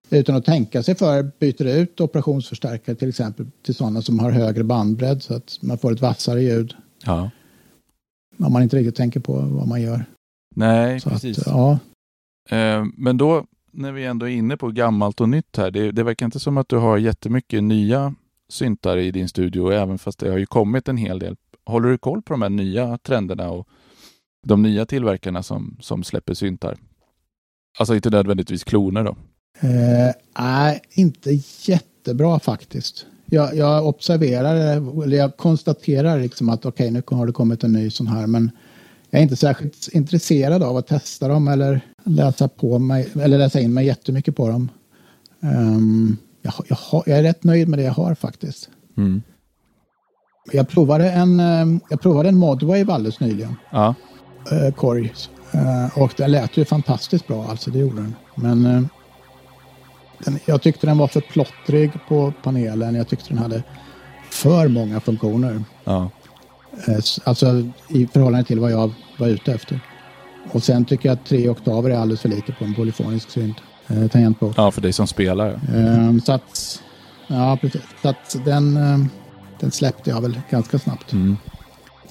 Speaker 2: utan att tänka sig för byter ut operationsförstärkare till exempel till sådana som har högre bandbredd så att man får ett vassare ljud.
Speaker 1: ja.
Speaker 2: Om man inte riktigt tänker på vad man gör.
Speaker 1: Nej,
Speaker 2: Så
Speaker 1: precis.
Speaker 2: att, ja,
Speaker 1: Eh, Men då, när vi ändå är inne på gammalt och nytt här, det, det verkar inte som att du har jättemycket nya syntar i din studio, även fast det har ju kommit en hel del. Håller du koll på de här nya trenderna och de nya tillverkarna som, som släpper syntar? Alltså inte nödvändigtvis kloner då?
Speaker 2: Eh, Nej, inte jättebra faktiskt. Jag, jag observerar, eller jag konstaterar liksom att okej, nu har det kommit en ny sån här, men jag är inte särskilt intresserad av att testa dem eller läsa på mig, eller läsa in mig jättemycket på dem. Ehm, jag, jag, har, jag är rätt nöjd med det jag har faktiskt.
Speaker 1: Mm.
Speaker 2: Jag provade en, eh, jag provade en Modwave alldeles nyligen,
Speaker 1: Ja,
Speaker 2: eh, korg. Eh, och den lät ju fantastiskt bra, alltså det gjorde den. Men eh, den, jag tyckte den var för plottrig på panelen. Jag tyckte den hade för många funktioner.
Speaker 1: ja,
Speaker 2: Eh, alltså i förhållande till vad jag var ute efter. Och sen tycker jag att tre oktaver är alldeles för lite på en polyfonisk synt. Eh, tangentbord.
Speaker 1: ja, för dig som spelar. ja.
Speaker 2: Eh, så att, ja precis. Så att den, eh, den släppte jag väl ganska snabbt.
Speaker 1: Mm.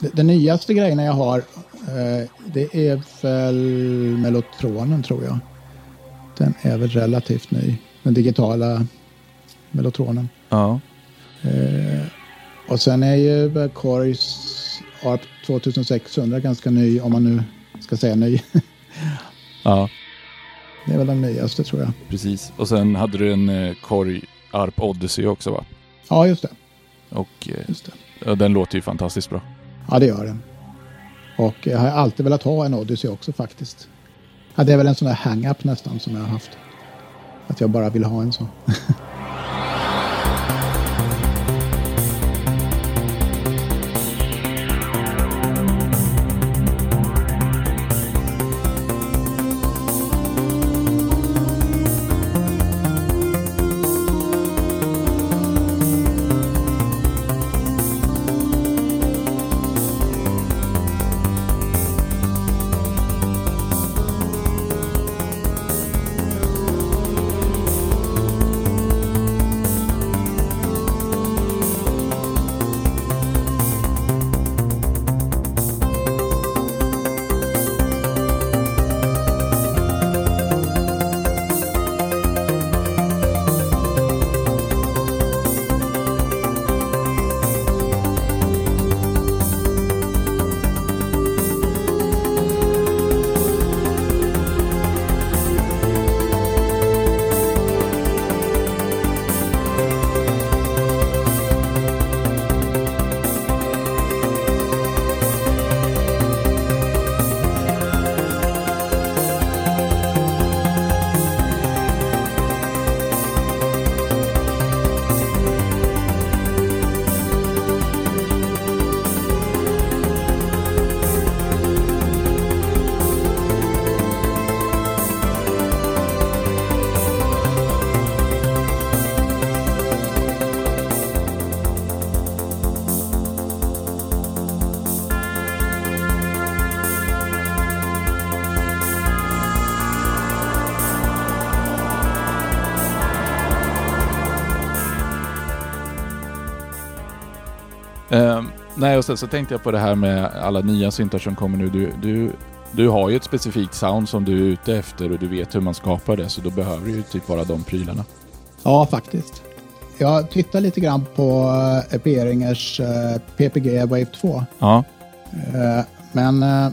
Speaker 2: Den nyaste grejerna jag har, eh, det är väl Mellotronen tror jag. Den är väl relativt ny. Den digitala Mellotronen.
Speaker 1: Ja.
Speaker 2: Eh, och sen är ju Korgs ARP 2600 ganska ny, om man nu ska säga ny.
Speaker 1: ja.
Speaker 2: Det är väl den nyaste tror jag.
Speaker 1: Precis. Och sen hade du en eh, Korg ARP Odyssey också va?
Speaker 2: Ja, just det.
Speaker 1: Och eh,
Speaker 2: Just det.
Speaker 1: den låter ju fantastiskt bra.
Speaker 2: Ja, det gör den. Och jag har alltid velat ha en Odyssey också faktiskt. Ja, det är väl en sån där hang-up nästan som jag har haft. Att jag bara vill ha en sån.
Speaker 1: nej, och sen så tänkte jag på det här med alla nya syntar som kommer nu. Du, du, du har ju ett specifikt sound som du är ute efter och du vet hur man skapar det, så då behöver du ju typ bara de prylarna.
Speaker 2: Ja, faktiskt. Jag tittar lite grann på eh, Beringers eh, PPG Wave 2.
Speaker 1: Ja,
Speaker 2: Eh, Men eh,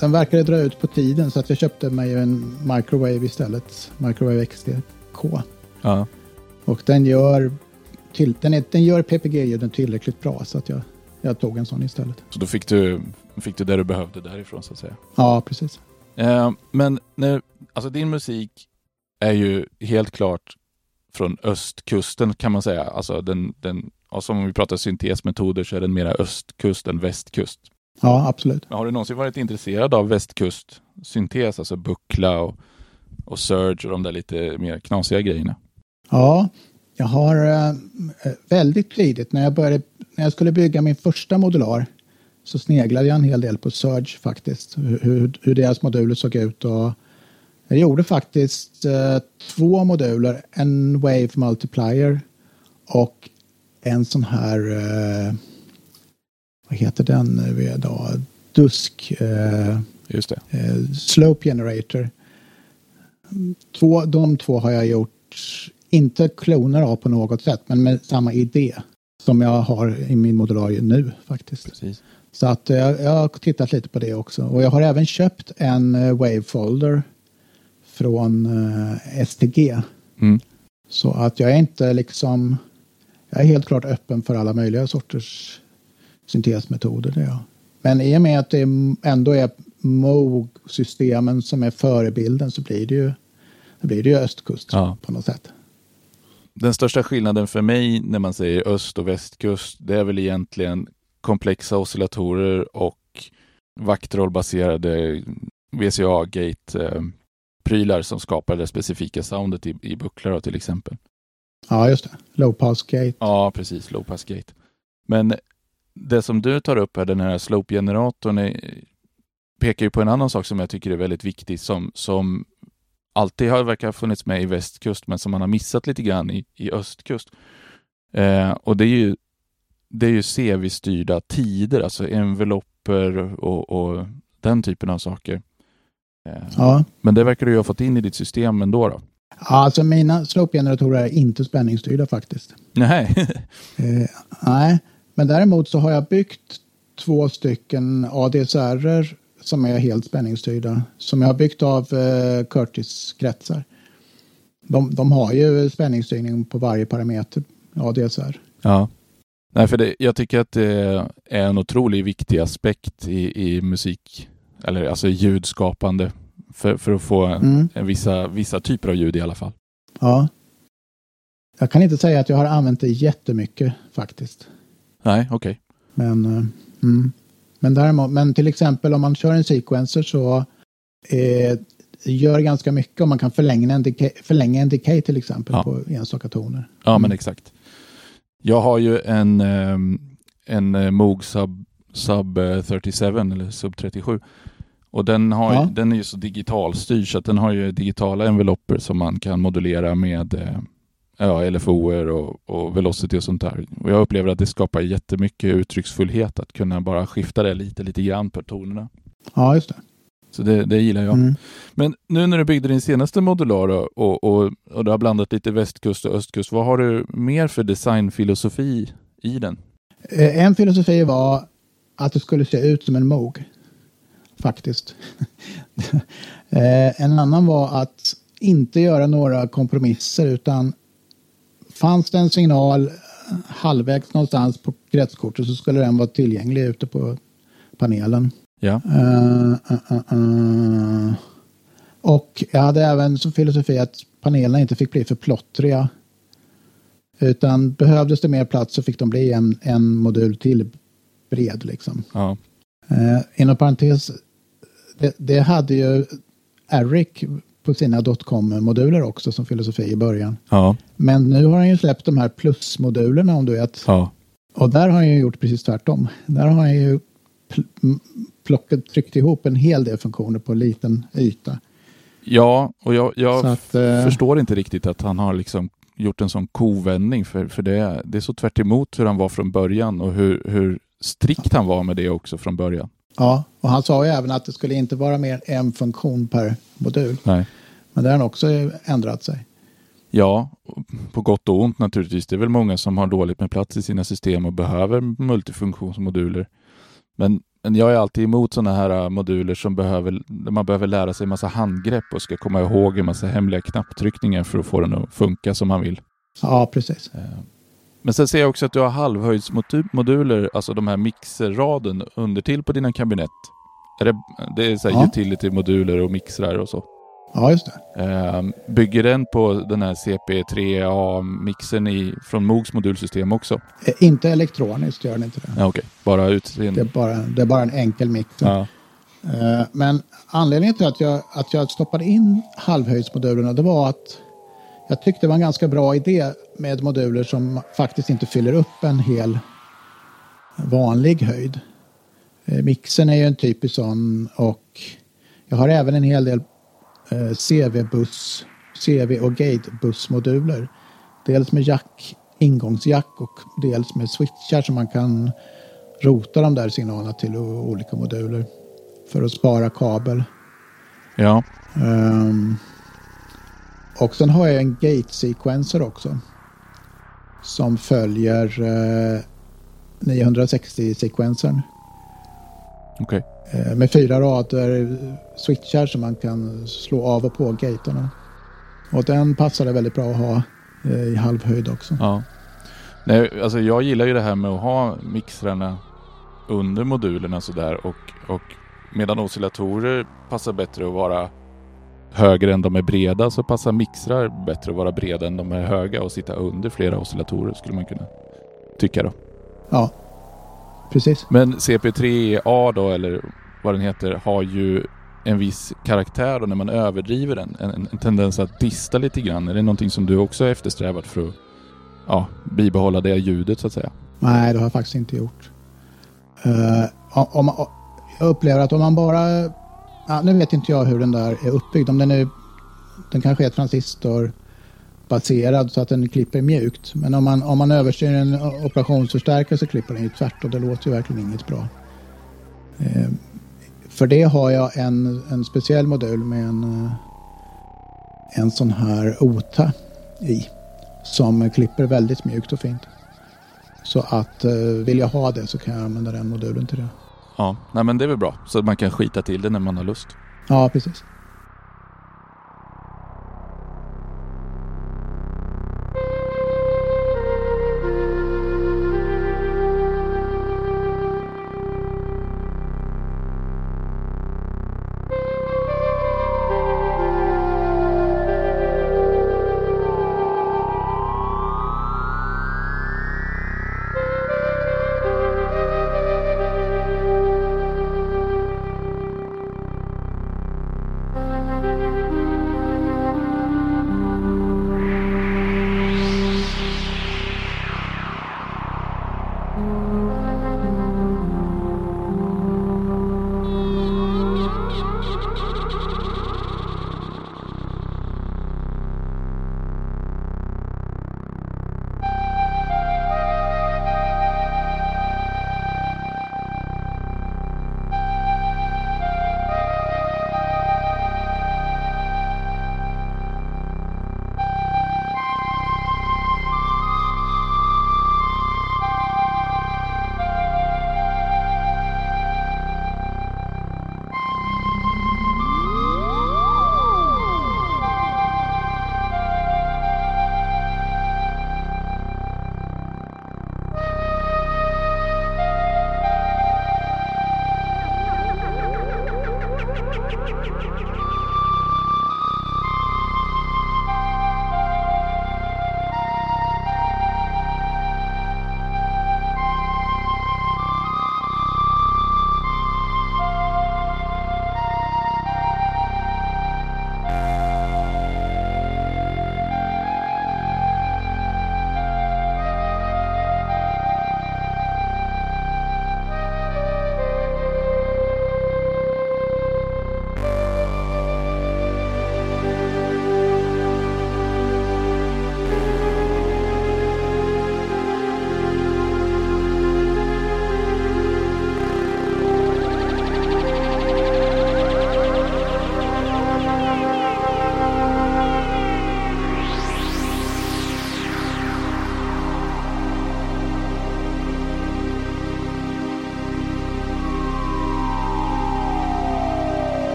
Speaker 2: den verkade dra ut på tiden så att jag köpte mig en Microwave istället. Microwave XDK.
Speaker 1: ja.
Speaker 2: Och den gör, till, den är, den gör PPG-ljuden tillräckligt bra så att jag, jag tog en sån istället.
Speaker 1: Så då fick du, fick du det du behövde därifrån så att säga.
Speaker 2: Ja, precis.
Speaker 1: Eh, men när, alltså din musik är ju helt klart från östkusten kan man säga. Alltså den, den, alltså om vi pratar syntesmetoder så är den mera östkust än västkust.
Speaker 2: Ja, absolut.
Speaker 1: Men har du någonsin varit intresserad av västkustsyntes, alltså buckla och, och surge och de där lite mer knasiga grejerna?
Speaker 2: Ja, jag har eh, väldigt tidigt när jag började, när jag skulle bygga min första modular så sneglade jag en hel del på Surge faktiskt, hur, hur, deras moduler såg ut och jag gjorde faktiskt eh, två moduler, en Wave Multiplier och en sån här, eh, vad heter den nu då, Dusk eh,
Speaker 1: Just det.
Speaker 2: eh, Slope Generator. Två, de två har jag gjort, inte kloner av på något sätt, men med samma idé som jag har i min modularie nu faktiskt.
Speaker 1: Precis.
Speaker 2: Så att eh, jag, jag har tittat lite på det också. Och jag har även köpt en eh, Wave Folder från eh, STG.
Speaker 1: Mm.
Speaker 2: Så att jag är inte liksom, jag är helt klart öppen för alla möjliga sorters syntesmetoder. Det jag. Men i och med att det ändå är Moog-systemen som är förebilden så blir det ju, blir det ju östkust
Speaker 1: Ja.
Speaker 2: på något sätt.
Speaker 1: Den största skillnaden för mig när man säger öst och västkust, det är väl egentligen komplexa oscillatorer och vaktrollbaserade VCA-gate-prylar som skapar det specifika soundet i, i bucklor då, till exempel.
Speaker 2: Ja, just det. Low pass gate.
Speaker 1: Ja, precis. Low pass gate. Men det som du tar upp här, den här slope-generatorn, är, pekar ju på en annan sak som jag tycker är väldigt viktig, som, som alltid har verkar ha funnits med i västkust, men som man har missat lite grann i, i östkust. Eh, och det är ju det är ju CV-styrda tider, alltså envelopper och, och den typen av saker. Eh,
Speaker 2: Ja.
Speaker 1: Men det verkar du ha fått in i ditt system ändå då?
Speaker 2: Ja, Alltså mina slope-generatorer är inte spänningsstyrda faktiskt.
Speaker 1: Nej.
Speaker 2: Eh, nej, men däremot så har jag byggt två stycken ADSR som är helt spänningsstyrda. Som jag har byggt av eh, Curtis-kretsar. De, de har ju spänningsstyrning på varje parameter ADSR.
Speaker 1: ja. Nej, för det, jag tycker att det är en otroligt viktig aspekt i, i musik, eller alltså ljudskapande, för, för att få
Speaker 2: Mm.
Speaker 1: vissa, vissa typer av ljud i alla fall.
Speaker 2: Ja. Jag kan inte säga att jag har använt det jättemycket faktiskt.
Speaker 1: Nej, okej.
Speaker 2: Men, eh, mm. Men, däremot, men till exempel om man kör en sequencer så eh, gör ganska mycket om man kan förlänga en decay, förlänga en decay till exempel
Speaker 1: Ja.
Speaker 2: på enstaka toner.
Speaker 1: Ja,
Speaker 2: Mm.
Speaker 1: men exakt. Jag har ju en, ehm, en eh, Moog Sub, Sub eh, 37 eller Sub 37. Och den, har,
Speaker 2: Ja.
Speaker 1: den är ju så digitalstyrd så att den har ju digitala envelopper som man kan modulera med eh, ja, LFOer och, och velocity och sånt där. Och jag upplever att det skapar jättemycket uttrycksfullhet att kunna bara skifta det lite, lite grann på tonerna.
Speaker 2: Ja, just det.
Speaker 1: Så det, det gillar jag.
Speaker 2: Mm.
Speaker 1: Men nu när du byggde din senaste modular och, och, och du har blandat lite västkust och östkust, vad har du mer för designfilosofi i den?
Speaker 2: Eh, En filosofi var att det skulle se ut som en Moog. Faktiskt. Eh, en annan var att inte göra några kompromisser utan fanns det en signal halvvägs någonstans på kretskortet så skulle den vara tillgänglig ute på panelen.
Speaker 1: Ja,
Speaker 2: eh, eh, eh. Och jag hade även som filosofi att panelerna inte fick bli för plottriga. Utan behövdes det mer plats så fick de bli en, en modul till bred. Liksom.
Speaker 1: ja,
Speaker 2: Eh, inom parentes, det, det hade ju Eric på sina dotcom-moduler också som filosofi i början.
Speaker 1: ja,
Speaker 2: Men nu har han ju släppt de här plusmodulerna om du vet.
Speaker 1: ja,
Speaker 2: Och där har han ju gjort precis tvärtom. Där har han ju plockat, tryckt ihop en hel del funktioner på en liten yta.
Speaker 1: ja och jag, jag
Speaker 2: att, eh,
Speaker 1: förstår inte riktigt att han har liksom gjort en sån kovändning, för, för det, är- det är så tvärt emot hur han var från början och hur, hur strikt han var med det också från början.
Speaker 2: Ja, och han sa ju även att det skulle inte vara mer än en funktion per modul.
Speaker 1: Nej.
Speaker 2: Men det har han också ändrat sig.
Speaker 1: Ja, på gott och ont naturligtvis. Det är väl många som har dåligt med plats i sina system och behöver multifunktionsmoduler. Men, men jag är alltid emot sådana här äh, moduler som behöver, där man behöver lära sig en massa handgrepp och ska komma ihåg en massa hemliga knapptryckningar för att få den att funka som man vill.
Speaker 2: Ja, precis.
Speaker 1: Eh, Men sen ser jag också att du har halvhöjdsmoduler, alltså de här mixerraden undertill på dina kabinett. Är det, det är så här
Speaker 2: Ja.
Speaker 1: utility-moduler och mixrar och så.
Speaker 2: Ja, just det.
Speaker 1: Eh, bygger den på den här CP3A-mixen i, från Moogs modulsystem också?
Speaker 2: Eh, Inte elektroniskt gör den inte det.
Speaker 1: Ja, Okej, bara
Speaker 2: Det
Speaker 1: utseende.
Speaker 2: bara, det är bara en enkel mix.
Speaker 1: Ja,
Speaker 2: Eh, Men anledningen till att jag, att jag stoppade in halvhöjdsmodulerna det var att jag tyckte det var en ganska bra idé med moduler som faktiskt inte fyller upp en hel vanlig höjd. Eh, Mixen är ju en typisk sån och jag har även en hel del CV-buss, CV och gate-bussmoduler. Dels med jack, ingångsjack och dels med switchar som man kan rota de där signalerna till olika moduler för att spara kabel.
Speaker 1: ja,
Speaker 2: Ehm, och sen har jag en gate-sequencer också. Som följer uh, 960-sekvensern.
Speaker 1: okej.
Speaker 2: Eh, med fyra rader switchar som man kan slå av och på gatorna. Och den passade väldigt bra att ha eh, i halvhöjd också.
Speaker 1: Ja. Nej, alltså jag gillar ju det här med att ha mixrarna under modulerna sådär och, och medan oscillatorer passar bättre att vara högre än de är breda så passar mixrar bättre att vara breda än de är höga och sitta under flera oscillatorer skulle man kunna tycka då.
Speaker 2: Ja, precis.
Speaker 1: Men CP3A då, eller vad den heter, har ju en viss karaktär och när man överdriver den. En, en tendens att dista lite grann. Är det någonting som du också har eftersträvat för att ja, bibehålla det ljudet så att säga?
Speaker 2: Nej, det har jag faktiskt inte gjort. Uh, om, om, jag upplever att om man bara... Ja, nu vet inte jag hur den där är uppbyggd. Om den, är, den kanske är transistorbaserad så att den klipper mjukt. Men om man, om man överstyr en operationsförstärkare så klipper den ju tvärt och det låter ju verkligen inget bra. Uh, för det har jag en, en speciell modul med en, eh, en sån här OTA i som klipper väldigt mjukt och fint. Så att eh, vill jag ha det så kan jag använda den modulen till det.
Speaker 1: Ja, nej men det är väl bra. Så att man kan skita till det när man har lust.
Speaker 2: Ja, precis.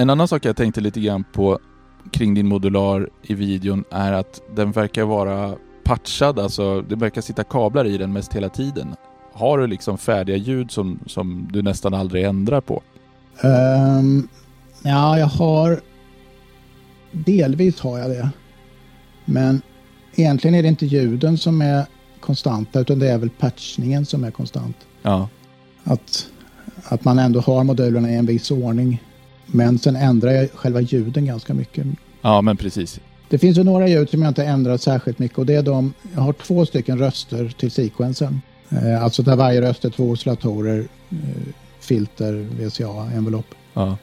Speaker 1: En annan sak jag tänkte lite grann på kring din modular i videon är att den verkar vara patchad, alltså det verkar sitta kablar i den mest hela tiden. Har du liksom färdiga ljud som, som du nästan aldrig ändrar på?
Speaker 2: Um, ja, jag har... Delvis har jag det. Men egentligen är det inte ljuden som är konstanta utan det är väl patchningen som är konstant.
Speaker 1: Ja.
Speaker 2: Att, att man ändå har modulerna i en viss ordning. Men sen ändrar jag själva ljuden ganska mycket.
Speaker 1: Ja, men precis.
Speaker 2: Det finns ju några ljud som jag inte ändrat särskilt mycket och det är de, jag har två stycken röster till sekvensen. Eh, alltså där varje röst är två oscillatorer, eh, filter, VCA, envelopp.
Speaker 1: Ja.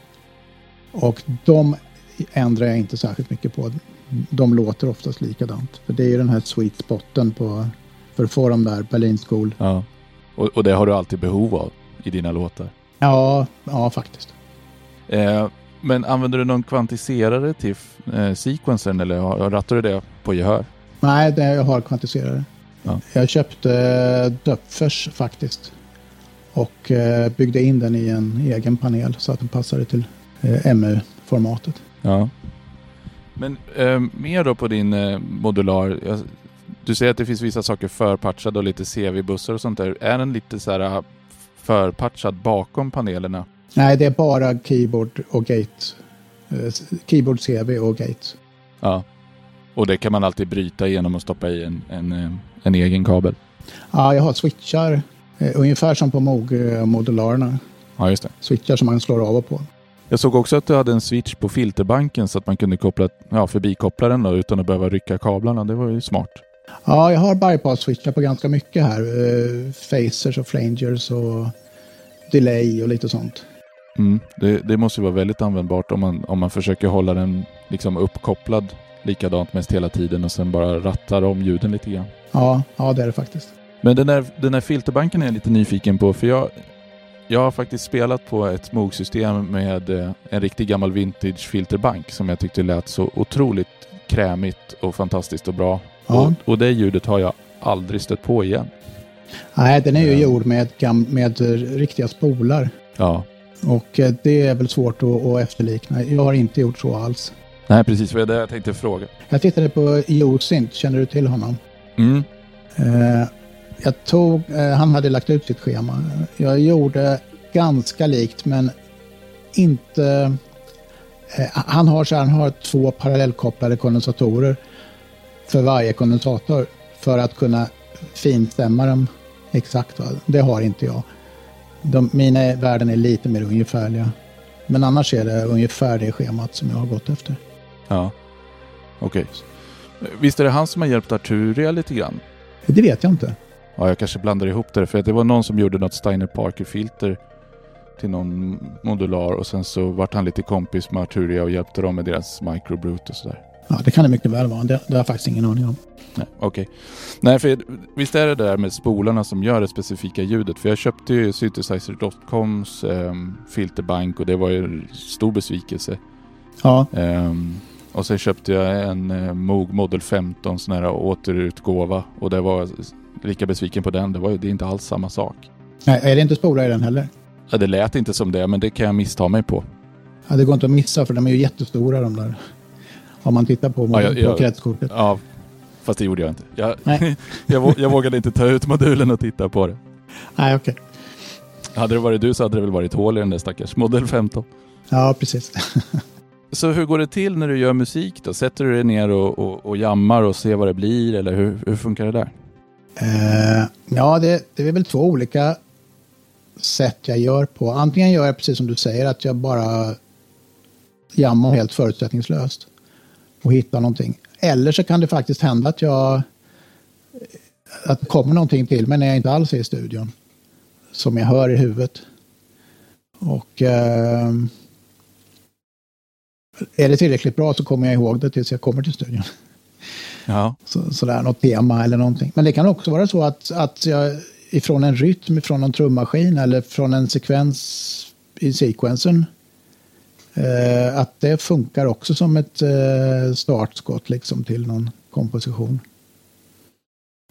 Speaker 2: Och de ändrar jag inte särskilt mycket på. De låter oftast likadant. För det är ju den här sweet spoten på, för att få de där Berlin School.
Speaker 1: ja. Och, och det har du alltid behov av i dina låtar.
Speaker 2: Ja, ja faktiskt.
Speaker 1: Eh, men använder du någon kvantiserare till eh, sequencern eller rattar du det på gehör?
Speaker 2: Nej, det jag har kvantiserare.
Speaker 1: Ja.
Speaker 2: Jag köpte Döpfers faktiskt. Och eh, byggde in den i en egen panel så att den passade till eh, MU-formatet.
Speaker 1: Ja. Men eh, mer då på din eh, modular. Jag, du säger att det finns vissa saker förpatchade och lite CV-bussar och sånt där. Är den lite så här förpatchad bakom panelerna?
Speaker 2: Nej, det är bara keyboard och gate. Eh, keyboard CV och gate.
Speaker 1: Ja. Och det kan man alltid bryta genom att stoppa i en, en, eh, en egen kabel.
Speaker 2: Ja, jag har switchar. Eh, ungefär som på Moog-modularerna.
Speaker 1: Ja, just det.
Speaker 2: Switchar som man slår av och på.
Speaker 1: Jag såg också att du hade en switch på filterbanken så att man kunde koppla, ja, förbikoppla den då, utan att behöva rycka kablarna. Det var ju smart.
Speaker 2: Ja, jag har bypass-switchar på ganska mycket här. Phasers och flangers och delay och lite sånt.
Speaker 1: Mm. Det, det, måste ju vara väldigt användbart om man, om man försöker hålla den liksom uppkopplad likadant mest hela tiden och sen bara rattar om ljuden lite grann.
Speaker 2: Ja, ja det är det faktiskt.
Speaker 1: Men den där, den där filterbanken är jag lite nyfiken på för jag, jag har faktiskt spelat på ett Moog-system med eh, en riktig gammal vintage filterbank som jag tyckte lät så otroligt krämigt och fantastiskt och bra. Ja. Och, och det ljudet har jag aldrig stött på igen.
Speaker 2: Nej, den är ju gjord med, med riktiga spolar.
Speaker 1: Ja.
Speaker 2: Och eh, det är väl svårt att, att efterlikna. Jag har inte gjort så alls.
Speaker 1: Nej, precis. Det var det jag tänkte fråga.
Speaker 2: Jag tittade på Josint. Känner du till honom?
Speaker 1: Mm.
Speaker 2: Eh, jag tog, eh, han hade lagt ut sitt schema. Jag gjorde ganska likt, men inte... Eh, han, har så här, han har två parallellkopplade kondensatorer för varje kondensator för att kunna finstämma dem exakt. Va? Det har inte jag. De, mina värden är lite mer ungefärliga. Men annars är det ungefär det schemat som jag har gått efter.
Speaker 1: Ja, okej. Okay. Visst är det han som har hjälpt Arturia lite grann?
Speaker 2: Det vet jag inte.
Speaker 1: Ja, jag kanske blandar ihop det. För det var någon som gjorde något Steiner Parker-filter till någon modular och sen så vart han lite kompis med Arturia och hjälpte dem med deras microbrute och sådär.
Speaker 2: Ja, det kan det mycket väl vara. Det, det har jag faktiskt ingen aning om.
Speaker 1: Nej, okej. Okay. Nej, för visst är det där med spolarna som gör det specifika ljudet? För jag köpte ju Synthesizer.coms eh, filterbank och det var ju stor besvikelse.
Speaker 2: Ja.
Speaker 1: Um, och sen köpte jag en eh, Moog Model 15 sån här återutgåva och det var lika besviken på den. Det, var, det är inte alls samma sak.
Speaker 2: Nej, är det inte spolar i den heller?
Speaker 1: Ja, det lät inte som det, men det kan jag missta mig på.
Speaker 2: Ja, det går inte att missa för de är ju jättestora de där. Om man tittar på, ja, jag, på kretskortet.
Speaker 1: Ja, fast det gjorde jag inte. Jag, jag, jag vågade inte ta ut modulen och titta på det.
Speaker 2: Nej, okej. Okay.
Speaker 1: Hade det varit du så hade det väl varit hål i den där stackars Model 15.
Speaker 2: Ja, precis.
Speaker 1: Så hur går det till när du gör musik då? Sätter du dig ner och, och, och jammar och ser vad det blir eller hur, hur funkar det där?
Speaker 2: Uh, ja, det, det är väl två olika sätt jag gör på. Antingen gör jag precis som du säger att jag bara jammar helt förutsättningslöst och hittar någonting. Eller så kan det faktiskt hända att jag att det kommer någonting till mig när jag inte alls är i studion. Som jag hör i huvudet. Och uh, är det tillräckligt bra så kommer jag ihåg det tills jag kommer till studion.
Speaker 1: Ja.
Speaker 2: Så, sådär, något tema eller någonting. Men det kan också vara så att, att jag ifrån en rytm, från en trummaskin eller från en sekvens i sequensen eh, att det funkar också som ett eh, startskott liksom till någon komposition.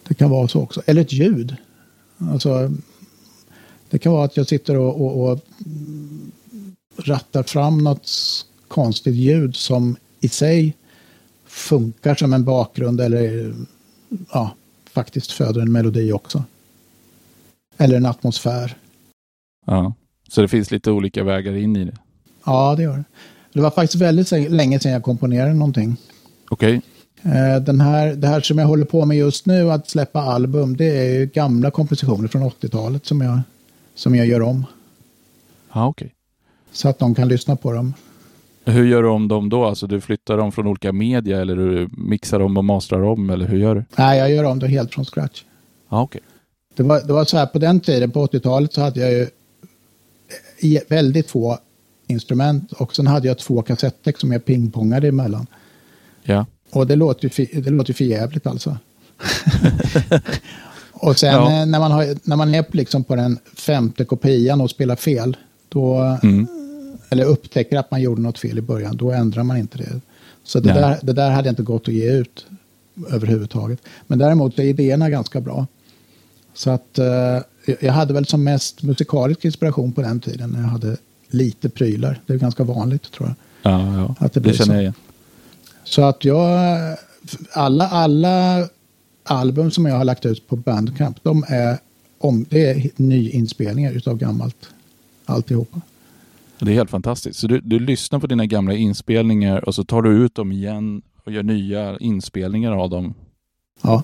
Speaker 2: Det kan vara så också. Eller ett ljud. Alltså, det kan vara att jag sitter och, och, och rattar fram något konstigt ljud som i sig funkar som en bakgrund eller ja, faktiskt föder en melodi också. Eller en atmosfär.
Speaker 1: Ja, så det finns lite olika vägar in i det?
Speaker 2: Ja, det gör det. Det var faktiskt väldigt länge sedan jag komponerade någonting.
Speaker 1: Okej.
Speaker 2: Okay. Eh, den här, det här som jag håller på med just nu, att släppa album, det är ju gamla kompositioner från 80-talet som jag, som jag gör om.
Speaker 1: Ja, okej. Okay.
Speaker 2: Så att de kan lyssna på dem.
Speaker 1: Hur gör du om dem då? Alltså du flyttar dem från olika media eller du mixar dem och mastrar om eller hur gör du?
Speaker 2: Nej, jag gör om det helt från scratch.
Speaker 1: Ja, okej. Okay.
Speaker 2: Det, var, det var så här på den tiden, på 80-talet så hade jag ju väldigt få instrument och sen hade jag två kassettdäck som jag pingpongade emellan.
Speaker 1: Ja.
Speaker 2: Och det låter ju det låter för jävligt alltså. och sen ja. Eh, när, man har, när man är liksom på den femte kopian och spelar fel, då, mm eller upptäcker att man gjorde något fel i början, då ändrar man inte det. Så det, där, det där hade inte gått att ge ut överhuvudtaget. Men däremot är idéerna ganska bra. Så att eh, jag hade väl som mest musikalisk inspiration på den tiden när jag hade lite prylar. Det är ganska vanligt tror jag.
Speaker 1: Ja, ja. Att det, det känner jag igen.
Speaker 2: Så att jag, alla, alla album som jag har lagt ut på Bandcamp, de är, om, det är nyinspelningar utav gammalt alltihopa.
Speaker 1: Det är helt fantastiskt. Så du, du lyssnar på dina gamla inspelningar och så tar du ut dem igen och gör nya inspelningar av dem?
Speaker 2: Ja.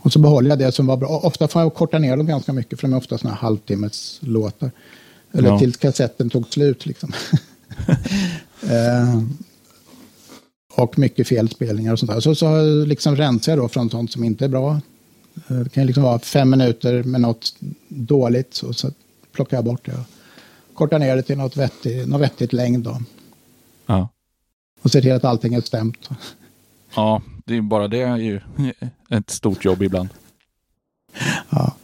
Speaker 2: Och så behåller jag det som var bra. Ofta får jag korta ner dem ganska mycket för de är ofta sådana här halvtimmes låtar. Eller ja. tills kassetten tog slut liksom. eh, och mycket felspelningar och sånt där. Så, så liksom rensar jag då från sånt som inte är bra. Eh, det kan liksom vara fem minuter med något dåligt och så plockar jag bort det korta ner det till något vettigt, något vettigt längd då.
Speaker 1: Ja.
Speaker 2: Och se till att allting är stämt.
Speaker 1: Ja, det är bara det är ju ett stort jobb ibland.
Speaker 2: Ja.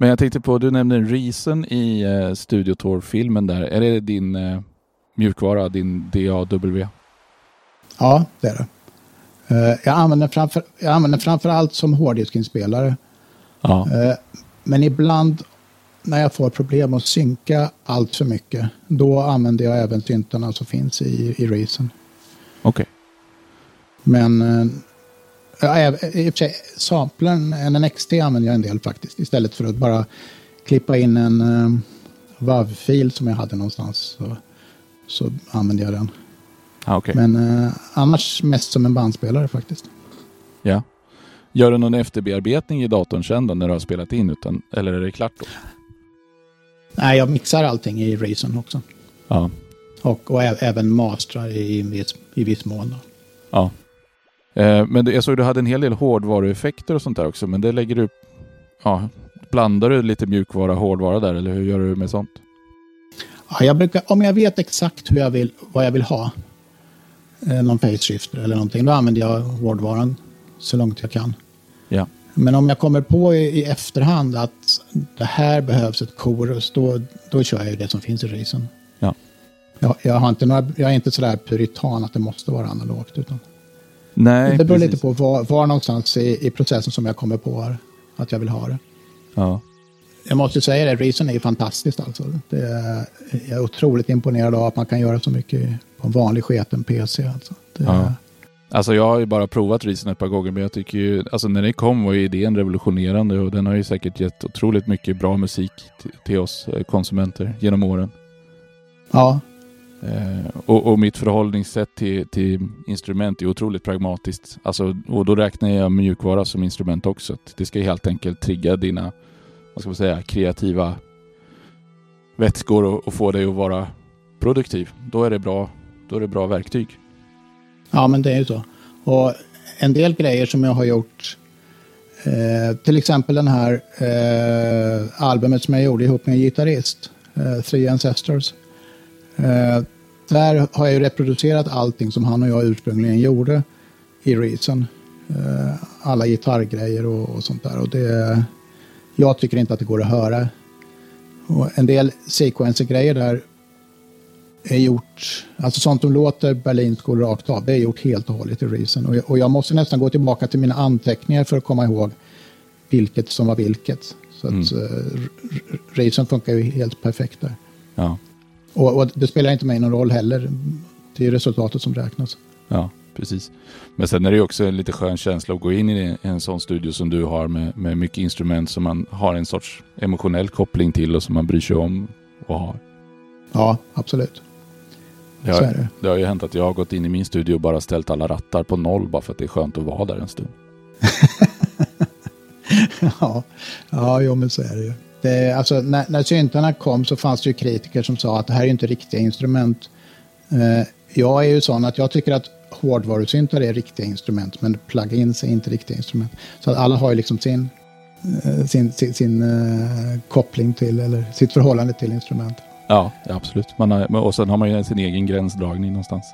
Speaker 1: Men jag tänkte på, du nämnde Reason i eh, Studio Tour-filmen där. Är det din eh, mjukvara, din DAW?
Speaker 2: Ja, det är det. Eh, jag, använder framför, jag använder framför allt som hårddiskinspelare.
Speaker 1: Ja.
Speaker 2: Eh, men ibland när jag får problem att synka allt för mycket, då använder jag även syntarna som finns i, i Reason.
Speaker 1: Okej.
Speaker 2: Men eh, ja, i och för sig, samplern, NNXT använder jag en del faktiskt. Istället för att bara klippa in en uh, WAV-fil som jag hade någonstans. Så, så använder jag den.
Speaker 1: Ja, okej.
Speaker 2: Men eh, annars mest som en bandspelare faktiskt.
Speaker 1: Ja. Gör du någon efterbearbetning i datorn sen då när du har spelat in? Utan, eller är det klart då?
Speaker 2: Nej, jag mixar allting i Reason också.
Speaker 1: Ja.
Speaker 2: Och, och även mastrar i, viss, i viss mån. Då.
Speaker 1: ja. Eh, men det, jag såg att du hade en hel del hårdvarueffekter och sånt där också. Men det lägger du... Ja, blandar du lite mjukvara och hårdvara där? Eller hur gör du med sånt?
Speaker 2: Ja, jag brukar, om jag vet exakt hur jag vill, vad jag vill ha, eh, någon shifter eller någonting, då använder jag hårdvaran så långt jag kan.
Speaker 1: Ja.
Speaker 2: Men om jag kommer på i, i efterhand att det här behövs ett chorus, då, då kör jag ju det som finns i Reason.
Speaker 1: Ja.
Speaker 2: Jag, jag, har inte några, jag är inte sådär puritan att det måste vara analogt. Utan
Speaker 1: Nej,
Speaker 2: det beror
Speaker 1: precis.
Speaker 2: lite på var, var någonstans i, i processen som jag kommer på att jag vill ha det.
Speaker 1: Ja.
Speaker 2: Jag måste säga det, Reason är ju fantastiskt alltså. Det är, jag är otroligt imponerad av att man kan göra så mycket på en vanlig sketen PC. Alltså. Det,
Speaker 1: Ja. Alltså jag har ju bara provat Reason ett par gånger men jag tycker ju, alltså när det kom var ju idén revolutionerande och den har ju säkert gett otroligt mycket bra musik till, till oss eh, konsumenter genom åren.
Speaker 2: ja,
Speaker 1: Eh, och, och mitt förhållningssätt till, till instrument är otroligt pragmatiskt. Alltså, och då räknar jag mjukvara som instrument också. Att Det ska helt enkelt trigga dina, vad ska man säga, kreativa vätskor och, och få dig att vara produktiv. Då är det bra, då är det bra verktyg.
Speaker 2: ja, men det är ju så. Och en del grejer som jag har gjort, eh, till exempel den här eh, albumet som jag gjorde ihop med en gitarrist, eh, Three Ancestors. Eh, där har jag ju reproducerat allting som han och jag ursprungligen gjorde i Reason. Eh, alla gitarrgrejer och, och sånt där. Och det, jag tycker inte att det går att höra. Och en del sequencer-grejer där är gjort, alltså sånt som låter Berlin School rakt av, det är gjort helt och hållet i Reason. Och jag, och jag måste nästan gå tillbaka till mina anteckningar för att komma ihåg vilket som var vilket. Så att
Speaker 1: Mm.
Speaker 2: R- Reason funkar ju helt perfekt där.
Speaker 1: Ja,
Speaker 2: Och, och det spelar inte mig någon roll heller. Det är resultatet som räknas.
Speaker 1: ja precis. Men sen är det också en lite skön känsla att gå in i en sån studio som du har med, med mycket instrument som man har en sorts emotionell koppling till och som man bryr sig om och har.
Speaker 2: Ja, absolut.
Speaker 1: Det har,
Speaker 2: det.
Speaker 1: det har ju hänt att jag har gått in i min studio och bara ställt alla rattar på noll bara för att det är skönt att vara där en stund.
Speaker 2: ja, ja jo, men så är det ju. Det, eh, alltså, när, när syntarna kom så fanns det ju kritiker som sa att det här är inte riktiga instrument. Eh, jag är ju sån att jag tycker att hårdvarusyntar är riktiga instrument, men plugins är inte riktiga instrument. Så att alla har ju liksom sin, eh, sin, sin, sin eh, koppling till, eller sitt förhållande till instrument.
Speaker 1: Ja, ja absolut. Man har, och sen har man ju sin egen gränsdragning någonstans.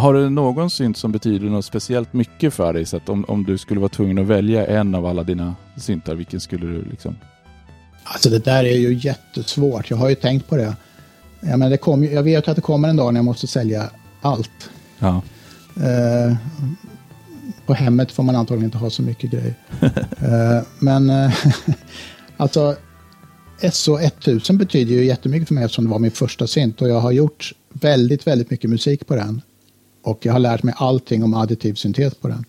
Speaker 1: Har du någon synt som betyder något speciellt mycket för dig? Så att om, om du skulle vara tvungen att välja en av alla dina syntar, vilken skulle du liksom?
Speaker 2: Alltså det där är ju jättesvårt. Jag har ju tänkt på det. Ja, men det kom, jag vet att det kommer en dag när jag måste sälja allt.
Speaker 1: Ja.
Speaker 2: Eh, på hemmet får man antagligen inte ha så mycket grejer. eh, men eh, alltså SO1000 betyder ju jättemycket för mig eftersom det var min första synt och jag har gjort väldigt, väldigt mycket musik på den. Och jag har lärt mig allting om additiv syntes på den.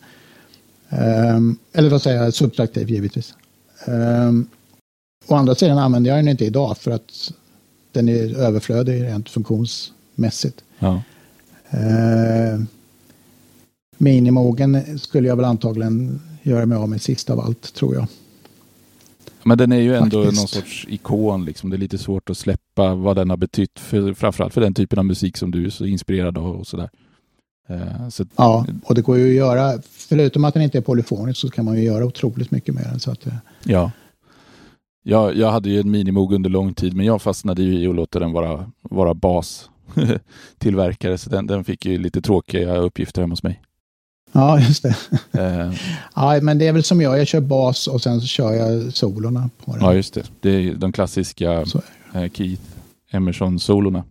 Speaker 2: Um, eller vad säger jag, subtraktiv givetvis. Um, å andra sidan använder jag den inte idag för att den är överflödig rent funktionsmässigt.
Speaker 1: Ja.
Speaker 2: Uh, minimogen skulle jag väl antagligen göra mig av med sist av allt, tror jag.
Speaker 1: Men den är ju ändå
Speaker 2: Faktiskt.
Speaker 1: någon sorts ikon. Liksom. Det är lite svårt att släppa vad den har betytt, för, framförallt för den typen av musik som du är så inspirerad av och sådär. Eh, så,
Speaker 2: Ja, och det går ju att göra, förutom att den inte är polyfonisk så kan man ju göra otroligt mycket med den. Så att, eh,
Speaker 1: ja. Jag, jag hade ju en minimog under lång tid, men jag fastnade ju i att låta den vara, vara bastillverkare, så den, den fick ju lite tråkiga uppgifter hemma hos mig.
Speaker 2: ja, just det.
Speaker 1: Eh,
Speaker 2: Ja, men det är väl som jag, jag kör bas och sen så kör jag solorna på den.
Speaker 1: ja, just det. Det är de klassiska eh, Keith Emerson-solorna.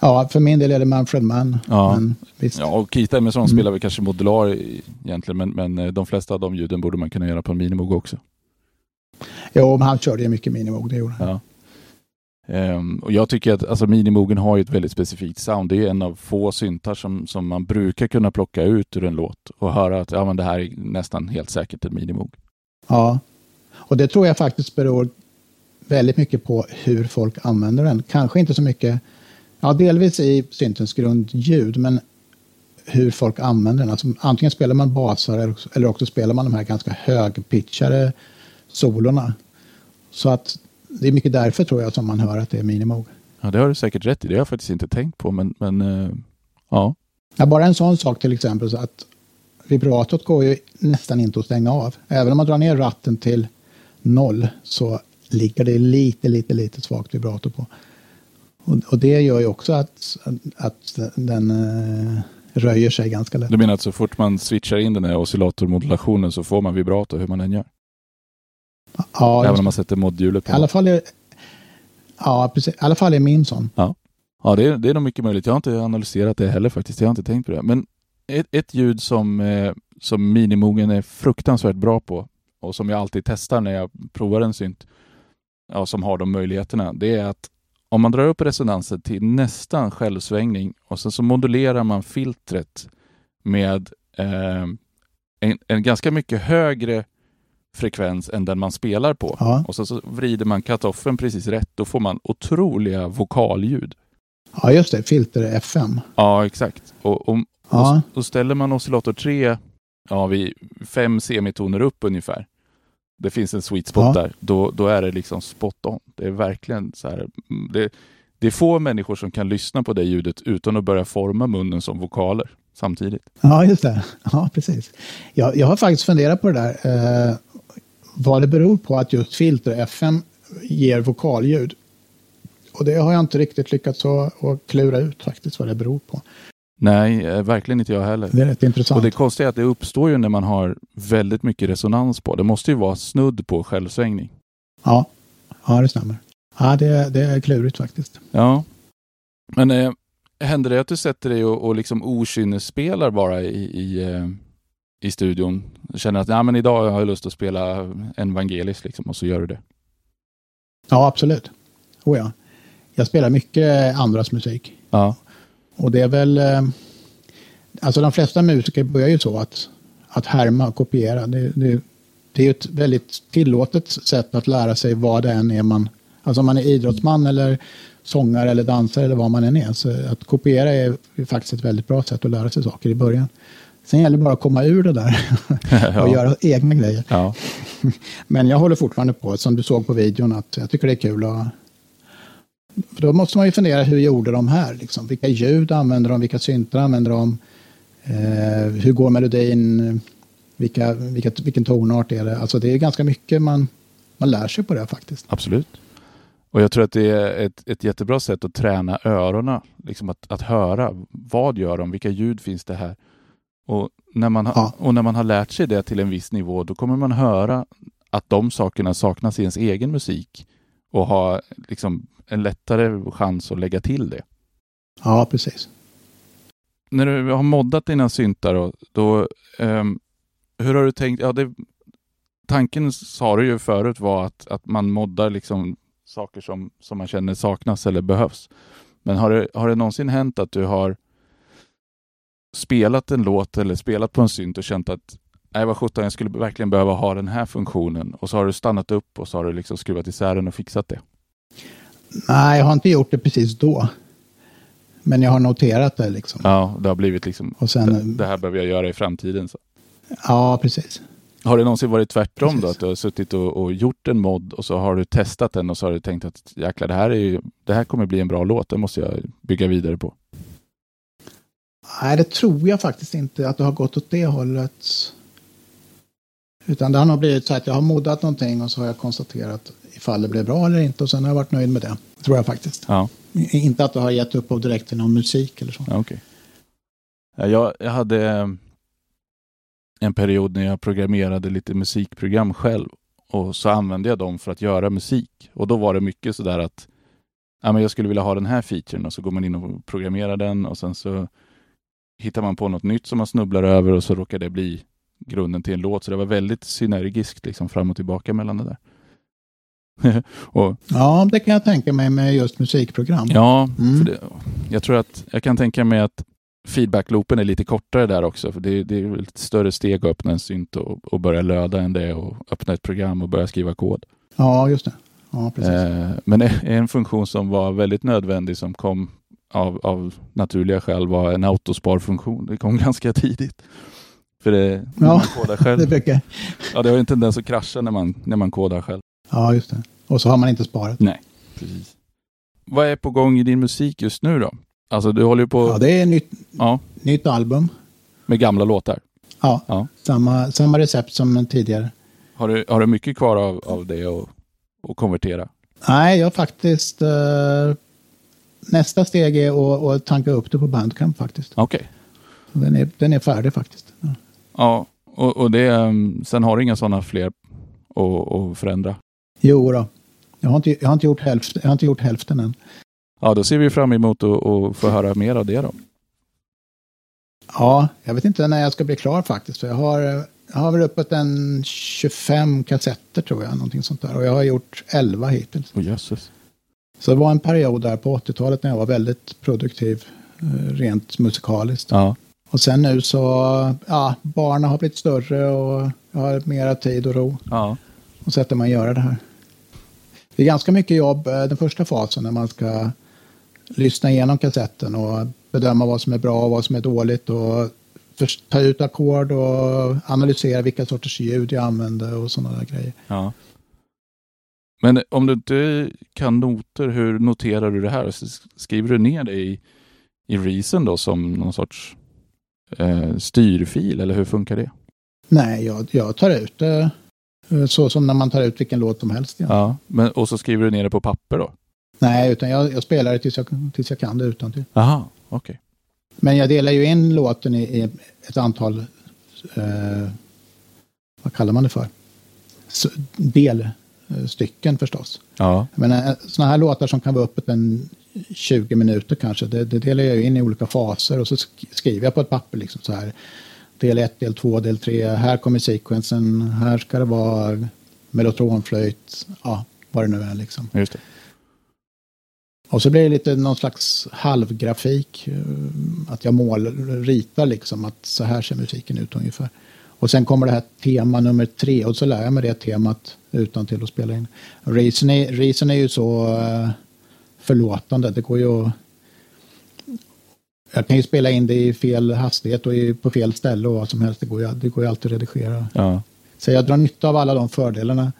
Speaker 2: Ja, för min del är det Manfred Mann.
Speaker 1: Ja.
Speaker 2: Men.
Speaker 1: Ja, och Keith Emerson
Speaker 2: Mm.
Speaker 1: spelar väl kanske modular egentligen, men, men eh, de flesta av de ljuden borde man kunna göra på en minimog också.
Speaker 2: Jo, men han körde ju mycket minimog, det gjorde han.
Speaker 1: Ja. Ehm, och jag tycker att alltså, minimogen har ju ett väldigt specifikt sound. Det är en av få syntar som, som man brukar kunna plocka ut ur en låt och höra att ja, men det här är nästan helt säkert en minimog.
Speaker 2: Ja, och det tror jag faktiskt beror väldigt mycket på hur folk använder den. Kanske inte så mycket, ja delvis i syntens grundljud, men hur folk använder den. Alltså, antingen spelar man basar eller också- spelar man de här ganska högpitchade solorna. Så att det är mycket därför tror jag som man hör att det är minimog.
Speaker 1: Ja, det har du säkert rätt i. Det har jag faktiskt inte tänkt på, men, men eh, ja.
Speaker 2: Ja, bara en sån sak till exempel så att vibratot går ju nästan inte att stänga av. Även om man drar ner ratten till noll så ligger det lite, lite, lite svagt vibrato på. Och, och det gör ju också att, att den eh, röjer sig ganska lätt.
Speaker 1: Du menar att så fort man switchar in den här oscillatormodulationen så får man vibrato hur man än gör?
Speaker 2: Ja,
Speaker 1: Även om man sätter modhjulet
Speaker 2: i alla
Speaker 1: på?
Speaker 2: fall är, ja, precis, i alla fall är min sån.
Speaker 1: Ja, det är, det är nog mycket möjligt. Jag har inte analyserat det heller faktiskt. Jag har inte tänkt på det. Men ett, ett ljud som, eh, som minimogen är fruktansvärt bra på och som jag alltid testar när jag provar en synt ja, som har de möjligheterna, det är att om man drar upp resonansen till nästan självsvängning och sen så modulerar man filtret med eh, en, en ganska mycket högre frekvens än den man spelar på.
Speaker 2: Ja,
Speaker 1: Och så, så vrider man cut-offen precis rätt, då får man otroliga vokalljud.
Speaker 2: ja just det, filter FM.
Speaker 1: Ja, exakt. Och, och,
Speaker 2: Ja,
Speaker 1: och, och ställer man oscillator 3 ja, vid fem semitoner upp ungefär, det finns en sweet spot
Speaker 2: Ja.
Speaker 1: där, då, då är det liksom spot on. Det är verkligen så här. mm, Det, det är få människor som kan lyssna på det ljudet utan att börja forma munnen som vokaler samtidigt.
Speaker 2: ja just det. Ja, precis. Jag, jag har faktiskt funderat på det där. Eh, vad det beror på att just filter FM ger vokalljud. Och det har jag inte riktigt lyckats att, att klura ut faktiskt vad det beror på.
Speaker 1: Nej, eh, verkligen inte jag heller.
Speaker 2: Det är rätt intressant.
Speaker 1: Och det konstiga är att det uppstår ju när man har väldigt mycket resonans på. Det måste ju vara snudd på självsvängning.
Speaker 2: Ja, ja, det stämmer. Ja, det, det är klurigt faktiskt.
Speaker 1: Ja. Men eh, händer det att du sätter dig och, och liksom okynnesspelar bara i, i, eh, i studion? Känner att ja, men idag har jag lust att spela en Vangelis liksom, och så gör du det.
Speaker 2: Ja, absolut. Oh, ja. Jag spelar mycket andras musik.
Speaker 1: Ja.
Speaker 2: Och det är väl... Eh, alltså de flesta musiker börjar ju så att, att härma och kopiera. Det, det, det är ju ett väldigt tillåtet sätt att lära sig vad det än är man... Alltså om man är idrottsman eller sångare eller dansare eller vad man än är. Så att kopiera är faktiskt ett väldigt bra sätt att lära sig saker i början. Sen gäller det bara att komma ur det där och
Speaker 1: ja.
Speaker 2: göra egna grejer.
Speaker 1: ja.
Speaker 2: Men jag håller fortfarande på, som du såg på videon, att jag tycker det är kul att... För då måste man ju fundera, hur gjorde de här? Liksom? Vilka ljud använder de? Vilka syntar använder de? Eh, hur går melodin? Vilka, vilka, vilken tonart är det? Alltså det är ganska mycket man, man lär sig på det faktiskt.
Speaker 1: Absolut. Och jag tror att det är ett, ett jättebra sätt att träna öronen. Liksom att, att höra. Vad gör de? Vilka ljud finns det här? Och när, man ha,
Speaker 2: Ja.
Speaker 1: och när man har lärt sig det till en viss nivå, då kommer man höra att de sakerna saknas i ens egen musik och ha liksom en lättare chans att lägga till det.
Speaker 2: Ja, precis.
Speaker 1: När du har moddat dina syntar då, då ehm, hur har du tänkt? Ja, det, tanken sa du ju förut var att, att man moddar liksom saker som, som man känner saknas eller behövs. Men har det, har det någonsin hänt att du har spelat en låt eller spelat på en synt och känt att nej vad sjutton, jag skulle verkligen behöva ha den här funktionen och så har du stannat upp och så har du liksom skruvat isär den och fixat det?
Speaker 2: Nej, jag har inte gjort det precis då. Men jag har noterat det liksom.
Speaker 1: Ja, det har blivit liksom
Speaker 2: Och sen,
Speaker 1: det, det här behöver jag göra i framtiden. Så.
Speaker 2: ja, precis.
Speaker 1: Har det någonsin varit tvärtom då?
Speaker 2: Precis.
Speaker 1: Att du har suttit och, och gjort en mod och så har du testat den och så har du tänkt att jäklar, det här, är ju, det här kommer bli en bra låt. Den måste jag bygga vidare på.
Speaker 2: Nej, det tror jag faktiskt inte att det har gått åt det hållet. Utan det har nog blivit så att jag har moddat någonting och så har jag konstaterat ifall det blev bra eller inte och sen har jag varit nöjd med det. Tror jag faktiskt.
Speaker 1: Ja,
Speaker 2: Inte att du har gett upp av direkt till någon musik eller så.
Speaker 1: ja. Ja, jag, jag hade eh, en period när jag programmerade lite musikprogram själv och så använde jag dem för att göra musik. Och då var det mycket sådär att ja, men jag skulle vilja ha den här featuren och så går man in och programmerar den och sen så hittar man på något nytt som man snubblar över och så råkar det bli grunden till en låt. Så det var väldigt synergiskt liksom fram och tillbaka mellan det där. och,
Speaker 2: Ja, det kan jag tänka mig med just musikprogram.
Speaker 1: ja,
Speaker 2: Mm.
Speaker 1: för det, jag tror att jag kan tänka mig att feedbackloopen är lite kortare där också. För det, det är ett större steg att öppna en synt och, och börja löda än det och öppna ett program och börja skriva kod.
Speaker 2: Ja, just det. Ja, precis.
Speaker 1: Eh, men en- en funktion som var väldigt nödvändig som kom av, av naturliga skäl var en autosparfunktion. Det kom ganska tidigt. För det,
Speaker 2: Ja,
Speaker 1: man kodar
Speaker 2: det
Speaker 1: själv.
Speaker 2: brukar...
Speaker 1: Ja, det har ju en tendens att krascha när man, när man kodar själv.
Speaker 2: Ja, just det. Och så har man inte sparat.
Speaker 1: Precis. Vad är på gång i din musik just nu då? Alltså du håller ju på
Speaker 2: Ja, det är nytt,
Speaker 1: ja,
Speaker 2: nytt album.
Speaker 1: med gamla låtar.
Speaker 2: Ja,
Speaker 1: Ja.
Speaker 2: Samma, samma recept som tidigare.
Speaker 1: Har du, har du mycket kvar av, av det och, och konvertera?
Speaker 2: Nej, jag faktiskt... Eh, nästa steg är att, att tanka upp det på Bandcamp faktiskt.
Speaker 1: Okej.
Speaker 2: Den är, den är färdig faktiskt. Ja.
Speaker 1: Ja, och, och det, um, sen har du inga sådana fler att, förändra?
Speaker 2: Jo då. Jag har, inte, jag, har inte gjort hälften, jag har inte gjort hälften än.
Speaker 1: Ja, då ser vi fram emot att, att få höra mer av det då.
Speaker 2: Ja, jag vet inte när jag ska bli klar faktiskt. För jag har, jag har väl uppåt en 25 kassetter tror jag. Någonting sånt där. Och jag har gjort 11 hittills.
Speaker 1: Åh jösses.
Speaker 2: Så det var en period där på 80-talet när jag var väldigt produktiv. eh, Rent musikaliskt.
Speaker 1: Ja.
Speaker 2: Och sen nu så, ja, barnen har blivit större och jag har mera tid och ro.
Speaker 1: Ja.
Speaker 2: Och sätter man göra det här. Det är ganska mycket jobb eh, den första fasen när man ska lyssna igenom kassetten och bedöma vad som är bra och vad som är dåligt och ta ut ackord och analysera vilka sorters ljud jag använder och sådana där grejer.
Speaker 1: ja. Men om du inte kan noter, hur noterar du det här? Skriver du ner det i, i Reason då som någon sorts eh, styrfil eller hur funkar det?
Speaker 2: Nej, jag, jag tar ut det eh, så som när man tar ut vilken låt som helst. Ja.
Speaker 1: Ja. Men, och så skriver du ner det på papper då?
Speaker 2: Nej, utan jag, jag spelar det tills jag, tills jag kan det utan till.
Speaker 1: Jaha, okej.
Speaker 2: Men jag delar ju in låten i, i ett antal, eh, vad kallar man det för? S- delstycken förstås.
Speaker 1: Ja.
Speaker 2: Men sådana här låtar som kan vara öppet en 20 minuter kanske, det, det delar jag in i olika faser och så sk- skriver jag på ett papper liksom så här. Del 1, del 2, del 3, här kommer sekvensen, här ska det vara mellotronflöjt, ja, vad det nu är liksom.
Speaker 1: Just det.
Speaker 2: Och så blir det lite någon slags halvgrafik. eh, Att jag mål, ritar liksom att så här ser musiken ut ungefär. Och sen kommer det här tema nummer tre och så lär jag mig det temat utan till att spela in. Reason är, Reason är ju så eh, förlåtande. Det går ju att... Jag kan ju spela in det i fel hastighet och på fel ställe och vad som helst. Det går ju, det går ju alltid att redigera.
Speaker 1: Ja.
Speaker 2: Så jag drar nytta av alla de fördelarna.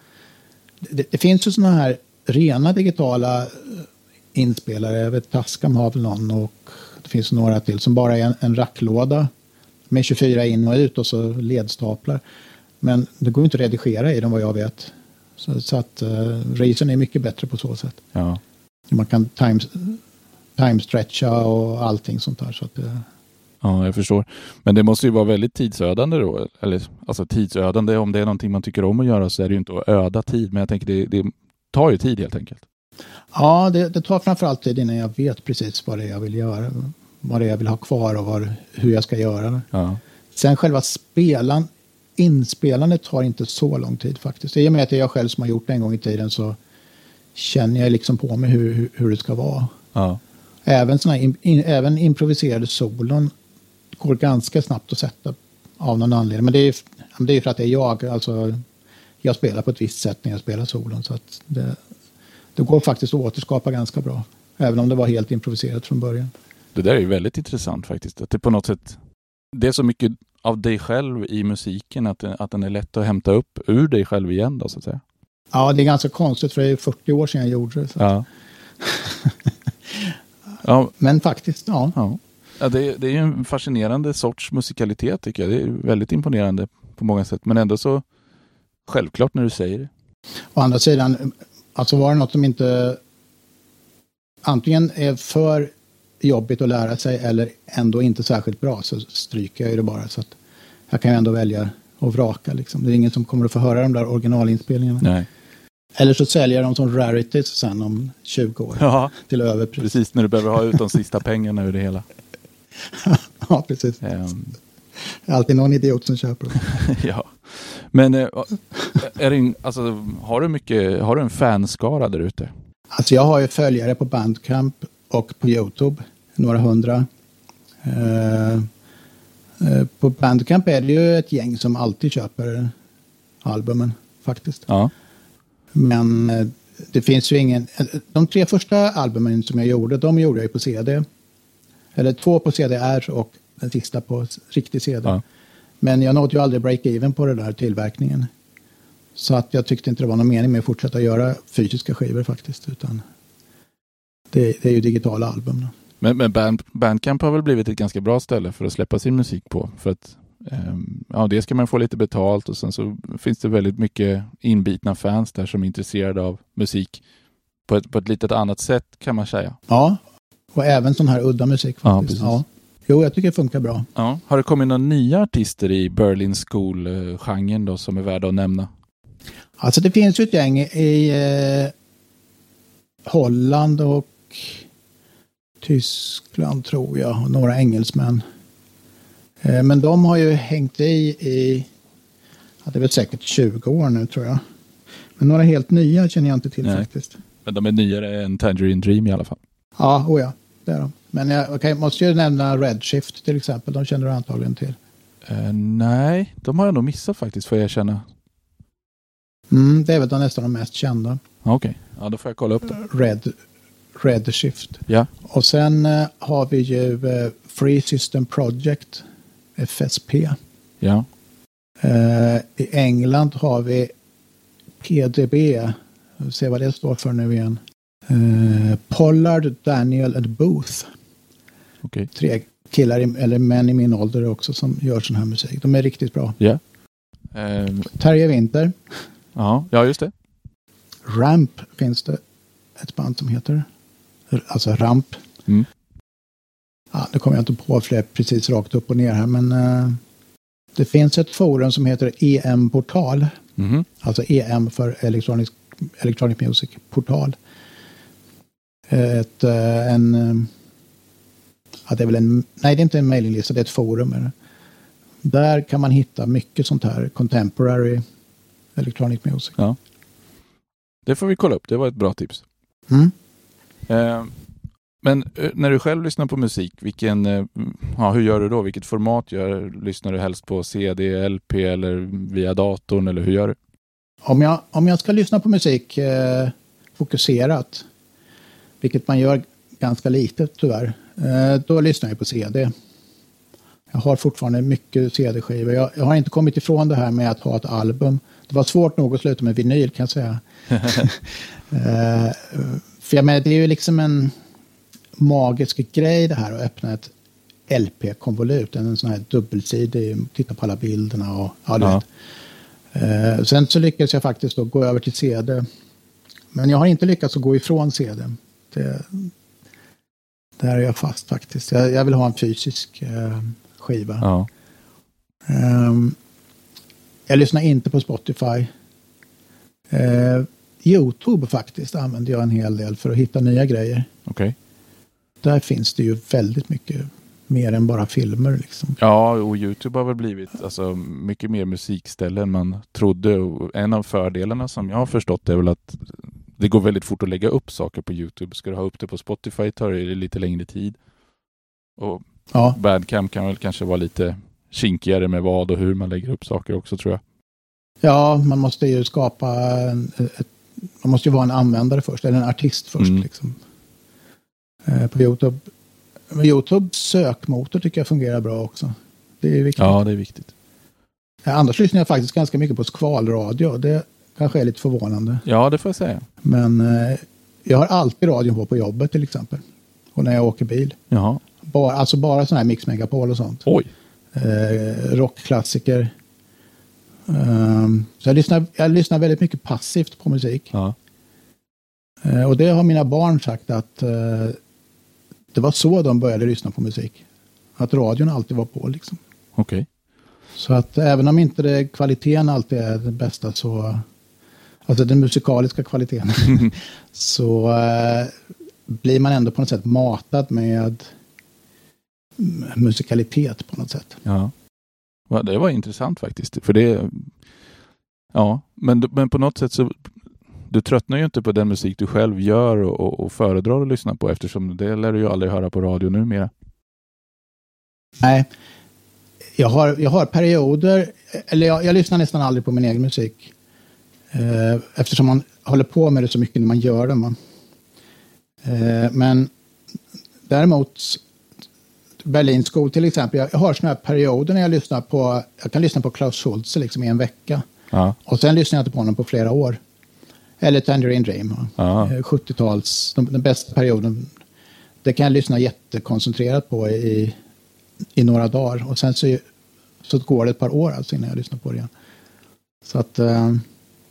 Speaker 2: Det, det finns ju sådana här rena digitala eh, inspelare. Jag vet Tascam har väl någon och det finns några till som bara är en, en racklåda med 24 in och ut och så ledstaplar. Men det går ju inte att redigera i dem vad jag vet. Så, så att uh, Reason är mycket bättre på så sätt.
Speaker 1: Ja.
Speaker 2: Man kan time, time-stretcha och allting sånt där. Så att, uh,
Speaker 1: Ja, jag förstår. Men det måste ju vara väldigt tidsödande då. Eller alltså tidsödande, om det är någonting man tycker om att göra så är det ju inte att öda tid. Men jag tänker det, det tar ju tid helt enkelt.
Speaker 2: Ja, det, det tar framförallt tid innan jag vet precis vad det är jag vill göra. Vad det är jag vill ha kvar och vad, hur jag ska göra det.
Speaker 1: Ja.
Speaker 2: Sen själva spelan, inspelandet tar inte så lång tid faktiskt. I och med att det är jag själv som har gjort det en gång i tiden så känner jag liksom på mig hur, hur, det ska vara.
Speaker 1: Ja.
Speaker 2: Även, såna in, in, även improviserade solon går ganska snabbt att sätta av någon anledning. Men det är, det är för att det är jag. Alltså, jag spelar på ett visst sätt när jag spelar solon. Så att det, det går faktiskt att återskapa ganska bra. Även om det var helt improviserat från början.
Speaker 1: Det där är ju väldigt intressant faktiskt. Att det på något sätt, det är så mycket av dig själv i musiken att, att den är lätt att hämta upp ur dig själv igen då så att säga.
Speaker 2: Ja, det är ganska konstigt för det är 40 år sedan jag gjorde det.
Speaker 1: Ja. ja.
Speaker 2: Men faktiskt, ja.
Speaker 1: ja. ja det, det är en fascinerande sorts musikalitet tycker jag. Det är väldigt imponerande på många sätt. Men ändå så självklart när du säger det.
Speaker 2: Å andra sidan, alltså var det något som inte antingen är för jobbigt att lära sig eller ändå inte särskilt bra så stryker jag det bara. Så att jag kan ju ändå välja att vraka. Liksom. Det är ingen som kommer att få höra de där originalinspelningarna.
Speaker 1: Nej.
Speaker 2: Eller så säljer dem som rarities sen om 20 år.
Speaker 1: Ja,
Speaker 2: till överpris.
Speaker 1: Precis när du behöver ha ut de sista pengarna ur det hela.
Speaker 2: ja, precis.
Speaker 1: Um.
Speaker 2: Alltid någon idiot som köper dem.
Speaker 1: ja. Men eh, är det, alltså, har, du mycket, har du en fanskara där ute?
Speaker 2: Alltså jag har ju följare på Bandcamp och på Youtube, några hundra. Uh, uh, på Bandcamp är det ju ett gäng som alltid köper albumen faktiskt.
Speaker 1: Ja.
Speaker 2: Men uh, det finns ju ingen... De tre första albumen som jag gjorde, de gjorde jag ju på CD. Eller två på CDR och den sista på riktig CD. Ja. Men jag nådde ju aldrig break-even på den där tillverkningen. Så att jag tyckte inte det var någon mening med att fortsätta göra fysiska skivor faktiskt. Utan det, det är ju digitala album. Då.
Speaker 1: Men, men Band, Bandcamp har väl blivit ett ganska bra ställe för att släppa sin musik på. För att ja, det ska man få lite betalt och sen så finns det väldigt mycket inbitna fans där som är intresserade av musik på ett, på ett litet annat sätt kan man säga.
Speaker 2: Ja, och även sån här udda musik faktiskt. Ja, ja. Jo, jag tycker det funkar bra.
Speaker 1: Ja. Har det kommit några nya artister i Berlin School-genren då som är värda att nämna?
Speaker 2: Alltså det finns ju ett gäng i eh, Holland och Tyskland tror jag, och några engelsmän. Eh, men de har ju hängt i i, ja, det är väl säkert 20 år nu tror jag. Men några helt nya känner jag inte till Nej. faktiskt.
Speaker 1: Men de är nyare än Tangerine Dream i alla fall.
Speaker 2: Ja, oh ja, det är de. Men jag okay, måste ju nämna Redshift till exempel, de känner du antagligen till.
Speaker 1: Uh, nej, de har jag nog missat faktiskt får jag erkänna.
Speaker 2: Mm, det är väl de nästan de mest kända.
Speaker 1: Okej, okay. ja då får jag kolla upp det.
Speaker 2: Red, Redshift.
Speaker 1: Ja.
Speaker 2: Och sen uh, har vi ju uh, Free System Project, FSP.
Speaker 1: Ja.
Speaker 2: Uh, I England har vi PDB, se vad det står för nu igen. Pollard, Daniel and Booth.
Speaker 1: Okay.
Speaker 2: Tre killar, eller män i min ålder också, som gör sån här musik. De är riktigt bra.
Speaker 1: Ja. Yeah. Um...
Speaker 2: Terje Winter.
Speaker 1: Ja, ja just det.
Speaker 2: Ramp finns det ett band som heter. Alltså Ramp.
Speaker 1: Mm.
Speaker 2: Ja, nu kommer jag inte på fler precis rakt upp och ner här, men uh, det finns ett forum som heter EM-portal.
Speaker 1: Mm.
Speaker 2: Alltså EM för Electronic, Electronic Music Portal. Ett, uh, en, uh, ja, det är väl en, nej det är inte en mailinglista, det är ett forum. Där kan man hitta mycket sånt här contemporary Electronic Music.
Speaker 1: Ja. Det får vi kolla upp, det var ett bra tips.
Speaker 2: Mm.
Speaker 1: Eh, men eh, när du själv lyssnar på musik, vilken, eh, ja, hur gör du då? Vilket format gör, lyssnar du helst på? CD, LP eller via datorn eller hur gör du?
Speaker 2: Om jag, om jag ska lyssna på musik eh, fokuserat, vilket man gör ganska lite tyvärr, eh, då lyssnar jag på CD. Jag har fortfarande mycket CD-skivor. Jag, jag, har inte kommit ifrån det här med att ha ett album. Det var svårt nog att sluta med vinyl kan jag säga. uh, för jag menar, det är ju liksom en magisk grej det här att öppna ett LP-konvolut. En sån här dubbelsidig, titta på alla bilderna och ja, du ja. vet. Eh, sen så lyckades jag faktiskt då gå över till CD. Men jag har inte lyckats att gå ifrån CD. Det, där är jag fast faktiskt. Jag, jag vill ha en fysisk eh, skiva.
Speaker 1: Ja.
Speaker 2: Um, jag lyssnar inte på Spotify. Uh, Youtube faktiskt använder jag en hel del för att hitta nya grejer.
Speaker 1: Okej.
Speaker 2: Där finns det ju väldigt mycket mer än bara filmer. Liksom.
Speaker 1: Ja, och Youtube har väl blivit alltså, mycket mer musikställen än man trodde. Och en av fördelarna som jag har förstått är väl att det går väldigt fort att lägga upp saker på Youtube. Ska du ha upp det på Spotify tar det lite längre tid. Och
Speaker 2: Ja,
Speaker 1: Badcamp kan väl kanske vara lite kinkigare med vad och hur man lägger upp saker också tror jag.
Speaker 2: ja, man måste ju skapa... Ett, man måste ju vara en användare först, eller en artist först.
Speaker 1: Mm.
Speaker 2: Liksom. Eh, på Youtube. Men Youtubes sökmotor tycker jag fungerar bra också. Det är viktigt.
Speaker 1: Ja, det är viktigt.
Speaker 2: Eh, Annars lyssnar jag faktiskt ganska mycket på skvalradio. Det kanske är lite förvånande.
Speaker 1: Ja, det får jag säga.
Speaker 2: Men eh, jag har alltid radion på på jobbet till exempel. Och när jag åker bil.
Speaker 1: Jaha.
Speaker 2: Bara, alltså bara sån här Mix Megapol och sånt.
Speaker 1: Oj.
Speaker 2: Eh, rockklassiker. Ehm, så jag lyssnar, jag lyssnar väldigt mycket passivt på musik.
Speaker 1: Ja.
Speaker 2: Eh, och det har mina barn sagt att eh, det var så de började lyssna på musik. Att radion alltid var på liksom.
Speaker 1: Okej.
Speaker 2: Så att även om inte det, kvaliteten alltid är den bästa så, alltså den musikaliska kvaliteten, så eh, blir man ändå på något sätt matad med musikalitet på något sätt.
Speaker 1: Ja. Det var intressant faktiskt. För det... Ja, men, men på något sätt så... Du tröttnar ju inte på den musik du själv gör och, och, och föredrar att lyssna på eftersom det lär du ju aldrig höra på radio numera.
Speaker 2: Nej, jag har, jag har perioder, eller jag, jag lyssnar nästan aldrig på min egen musik. Eh, eftersom man håller på med det så mycket när man gör det. Man. Eh, men däremot, Berlin School till exempel, jag, jag har såna här perioder när jag lyssnar på, jag kan lyssna på Klaus Schulze liksom i en vecka.
Speaker 1: Ja.
Speaker 2: Och sen lyssnar jag inte på honom på flera år. Eller Tangerine Dream.
Speaker 1: Ja.
Speaker 2: Eh, 70-tals, de- den bästa perioden. Det kan jag lyssna jättekoncentrerat på i, i några dagar. Och sen så, så går det ett par år alltså innan jag lyssnar på det igen. Så att, eh,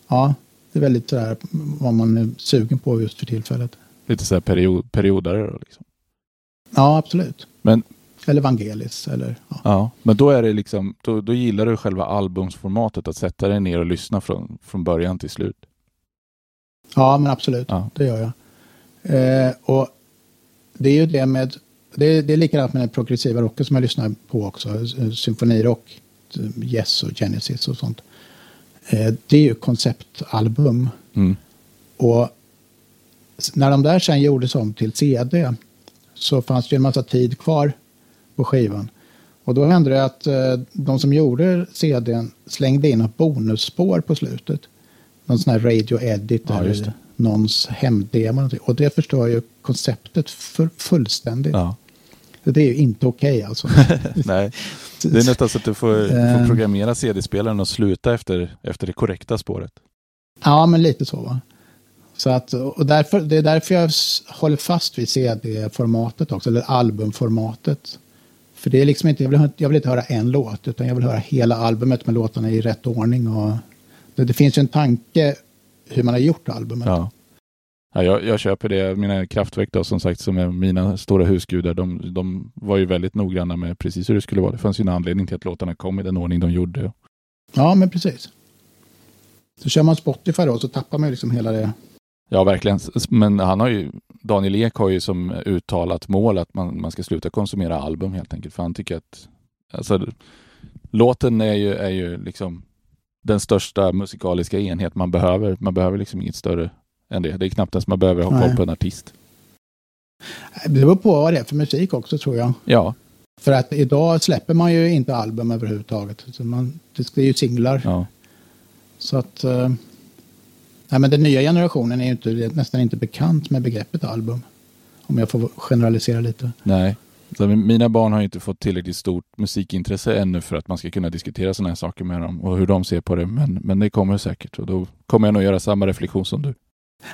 Speaker 2: ja, det är väldigt sådär vad man är sugen på just för tillfället.
Speaker 1: Lite så här period, periodare då, liksom.
Speaker 2: Ja, absolut.
Speaker 1: Men-
Speaker 2: Eller Vangelis. Eller, ja.
Speaker 1: Ja, men då är det liksom, då, då gillar du själva albumsformatet, att sätta dig ner och lyssna från, från början till slut.
Speaker 2: Ja, men absolut.
Speaker 1: Ja.
Speaker 2: Det gör jag. Eh, och det är ju det med, det är, det är likadant med den progressiva rocken som jag lyssnar på också. eh, Symfonirock, eh, Yes och Genesis och sånt. Eh, det är ju konceptalbum.
Speaker 1: Mm.
Speaker 2: Och när de där sen gjordes om till CD så fanns det en massa tid kvar på skivan. Och då hände det att eh, de som gjorde CDn slängde in ett bonusspår på slutet. Någon sån här radio edit
Speaker 1: Ja,
Speaker 2: eller någons någonting. Och det förstör ju konceptet för fullständigt.
Speaker 1: Ja.
Speaker 2: Det är ju inte okej alltså.
Speaker 1: Nej, det är nästan så att du får, får
Speaker 2: Eh.
Speaker 1: programmera CD-spelaren och sluta efter, efter det korrekta spåret.
Speaker 2: Ja, men lite så va. Så att, och därför, det är därför jag håller fast vid CD-formatet också, eller albumformatet. För det är liksom inte, jag vill, jag vill inte höra en låt, utan jag vill höra hela albumet med låtarna i rätt ordning. Och det, finns ju en tanke hur man har gjort albumet.
Speaker 1: Ja. Ja, jag, jag köper det. Mina kraftverk då, som sagt, som är mina stora husgudar, de, de var ju väldigt noggranna med precis hur det skulle vara. Det fanns ju en anledning till att låtarna kom i den ordning de gjorde.
Speaker 2: Ja, men precis. Så kör man Spotify då så tappar man ju liksom hela det.
Speaker 1: Ja, verkligen. Men han har ju, Daniel Ek har ju som uttalat mål att man, man ska sluta konsumera album helt enkelt. För han tycker att alltså, låten är ju, är ju liksom den största musikaliska enhet man behöver. Man behöver liksom inget större än det. Det är knappt ens man behöver ha koll på en artist.
Speaker 2: Det beror på vad det är för musik också tror jag.
Speaker 1: Ja,
Speaker 2: För att idag släpper man ju inte album överhuvudtaget. Man, det är ju singlar.
Speaker 1: ja.
Speaker 2: Så att... Eh, nej, men den nya generationen är ju inte, nästan inte bekant med begreppet album. Om jag får generalisera lite.
Speaker 1: Nej. Så mina barn har inte fått tillräckligt stort musikintresse ännu för att man ska kunna diskutera sådana här saker med dem och hur de ser på det. Men, men det kommer säkert och då kommer jag nog göra samma reflektion som du.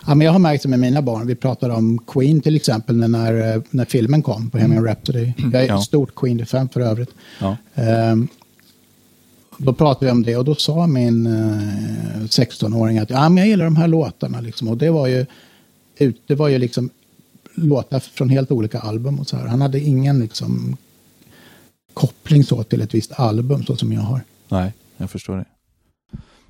Speaker 2: Ja, men jag har märkt det med mina barn. Vi pratade om Queen till exempel när, när filmen kom på Bohemian Rhapsody. Jag är
Speaker 1: Ja.
Speaker 2: stort Queen-fan för övrigt.
Speaker 1: Ja.
Speaker 2: Ehm, då pratade vi om det och då sa min eh, 16-åring att ja, men jag gillar de här låtarna. Liksom. Och det var ju, det var ju liksom låtar från helt olika album. och så här. Han hade ingen liksom, koppling så till ett visst album så som jag har.
Speaker 1: Nej, jag förstår det.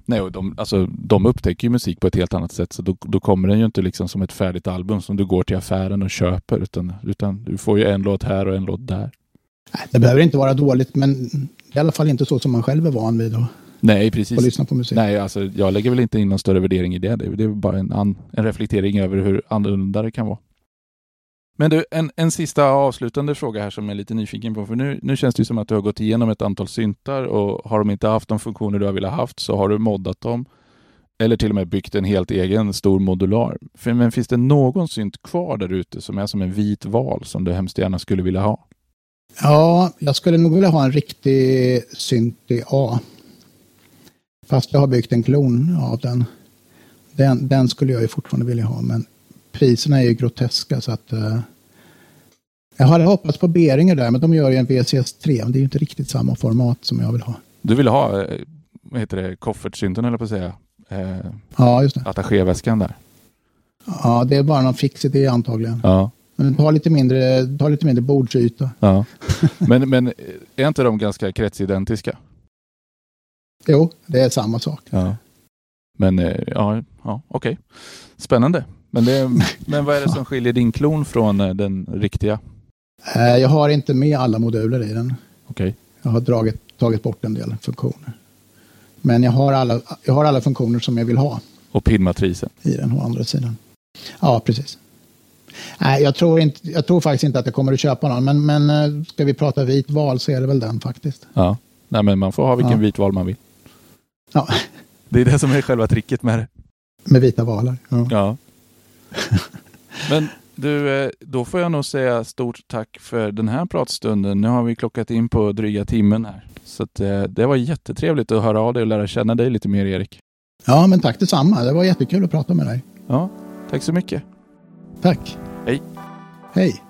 Speaker 1: Nej, och de, alltså, de upptäcker ju musik på ett helt annat sätt, så då, då kommer den ju inte liksom som ett färdigt album som du går till affären och köper, utan, utan du får ju en låt här och en låt där.
Speaker 2: Det behöver inte vara dåligt, men i alla fall inte så som man själv är van vid. Och
Speaker 1: Nej, precis.
Speaker 2: Och lyssna på musik.
Speaker 1: Nej, alltså, jag lägger väl inte in någon större värdering i det. Det är bara en, an, en reflektering över hur annorlunda det kan vara. Men du, en, en sista avslutande fråga här som jag är lite nyfiken på. För nu, nu känns det som att du har gått igenom ett antal syntar och har de inte haft de funktioner du har velat haft så har du moddat dem. Eller till och med byggt en helt egen stor modular. För, men finns det någon synt kvar där ute som är som en vit val som du hemskt gärna skulle vilja ha?
Speaker 2: Ja, jag skulle nog vilja ha en riktig synt i A. Fast jag har byggt en klon av den. Den, den skulle jag ju fortfarande vilja ha, men priserna är ju groteska så att uh, jag hade hoppats på Beringer där, men de gör ju en VCS3. Men det är ju inte riktigt samma format som jag vill ha.
Speaker 1: Du vill ha, eh, vad heter det, koffertsynten eller på att säga? Eh,
Speaker 2: ja, just det.
Speaker 1: Attachéväskan där.
Speaker 2: Ja, det är bara någon fixit i antagligen.
Speaker 1: Ja.
Speaker 2: Men det har lite mindre, det har lite mindre bordsyta.
Speaker 1: Ja. Men, men är inte de ganska kretsidentiska?
Speaker 2: Jo, det är samma sak.
Speaker 1: Ja. Men ja, ja okej. Okay. Spännande. Men, det, men vad är det som skiljer din klon från den riktiga?
Speaker 2: Jag har inte med alla moduler i den.
Speaker 1: Okay.
Speaker 2: Jag har dragit, tagit bort en del funktioner. Men jag har alla, jag har alla funktioner som jag vill ha.
Speaker 1: Och pinmatrisen?
Speaker 2: I den å andra sidan. Ja, precis. Nej, jag tror, inte, jag tror faktiskt inte att jag kommer att köpa någon. Men, men eh, ska vi prata vit val så är det väl den faktiskt.
Speaker 1: Ja, Nej, men man får ha vilken ja. vit val man vill.
Speaker 2: Ja.
Speaker 1: Det är det som är själva tricket med det.
Speaker 2: Med vita valar. Ja.
Speaker 1: ja. Men du, eh, då får jag nog säga stort tack för den här pratstunden. Nu har vi klockat in på dryga timmen här. Så att, eh, det var jättetrevligt att höra av dig och lära känna dig lite mer, Erik.
Speaker 2: Ja, men tack detsamma. Det var jättekul att prata med dig.
Speaker 1: Ja, tack så mycket.
Speaker 2: Tack.
Speaker 1: Hej.
Speaker 2: Hej.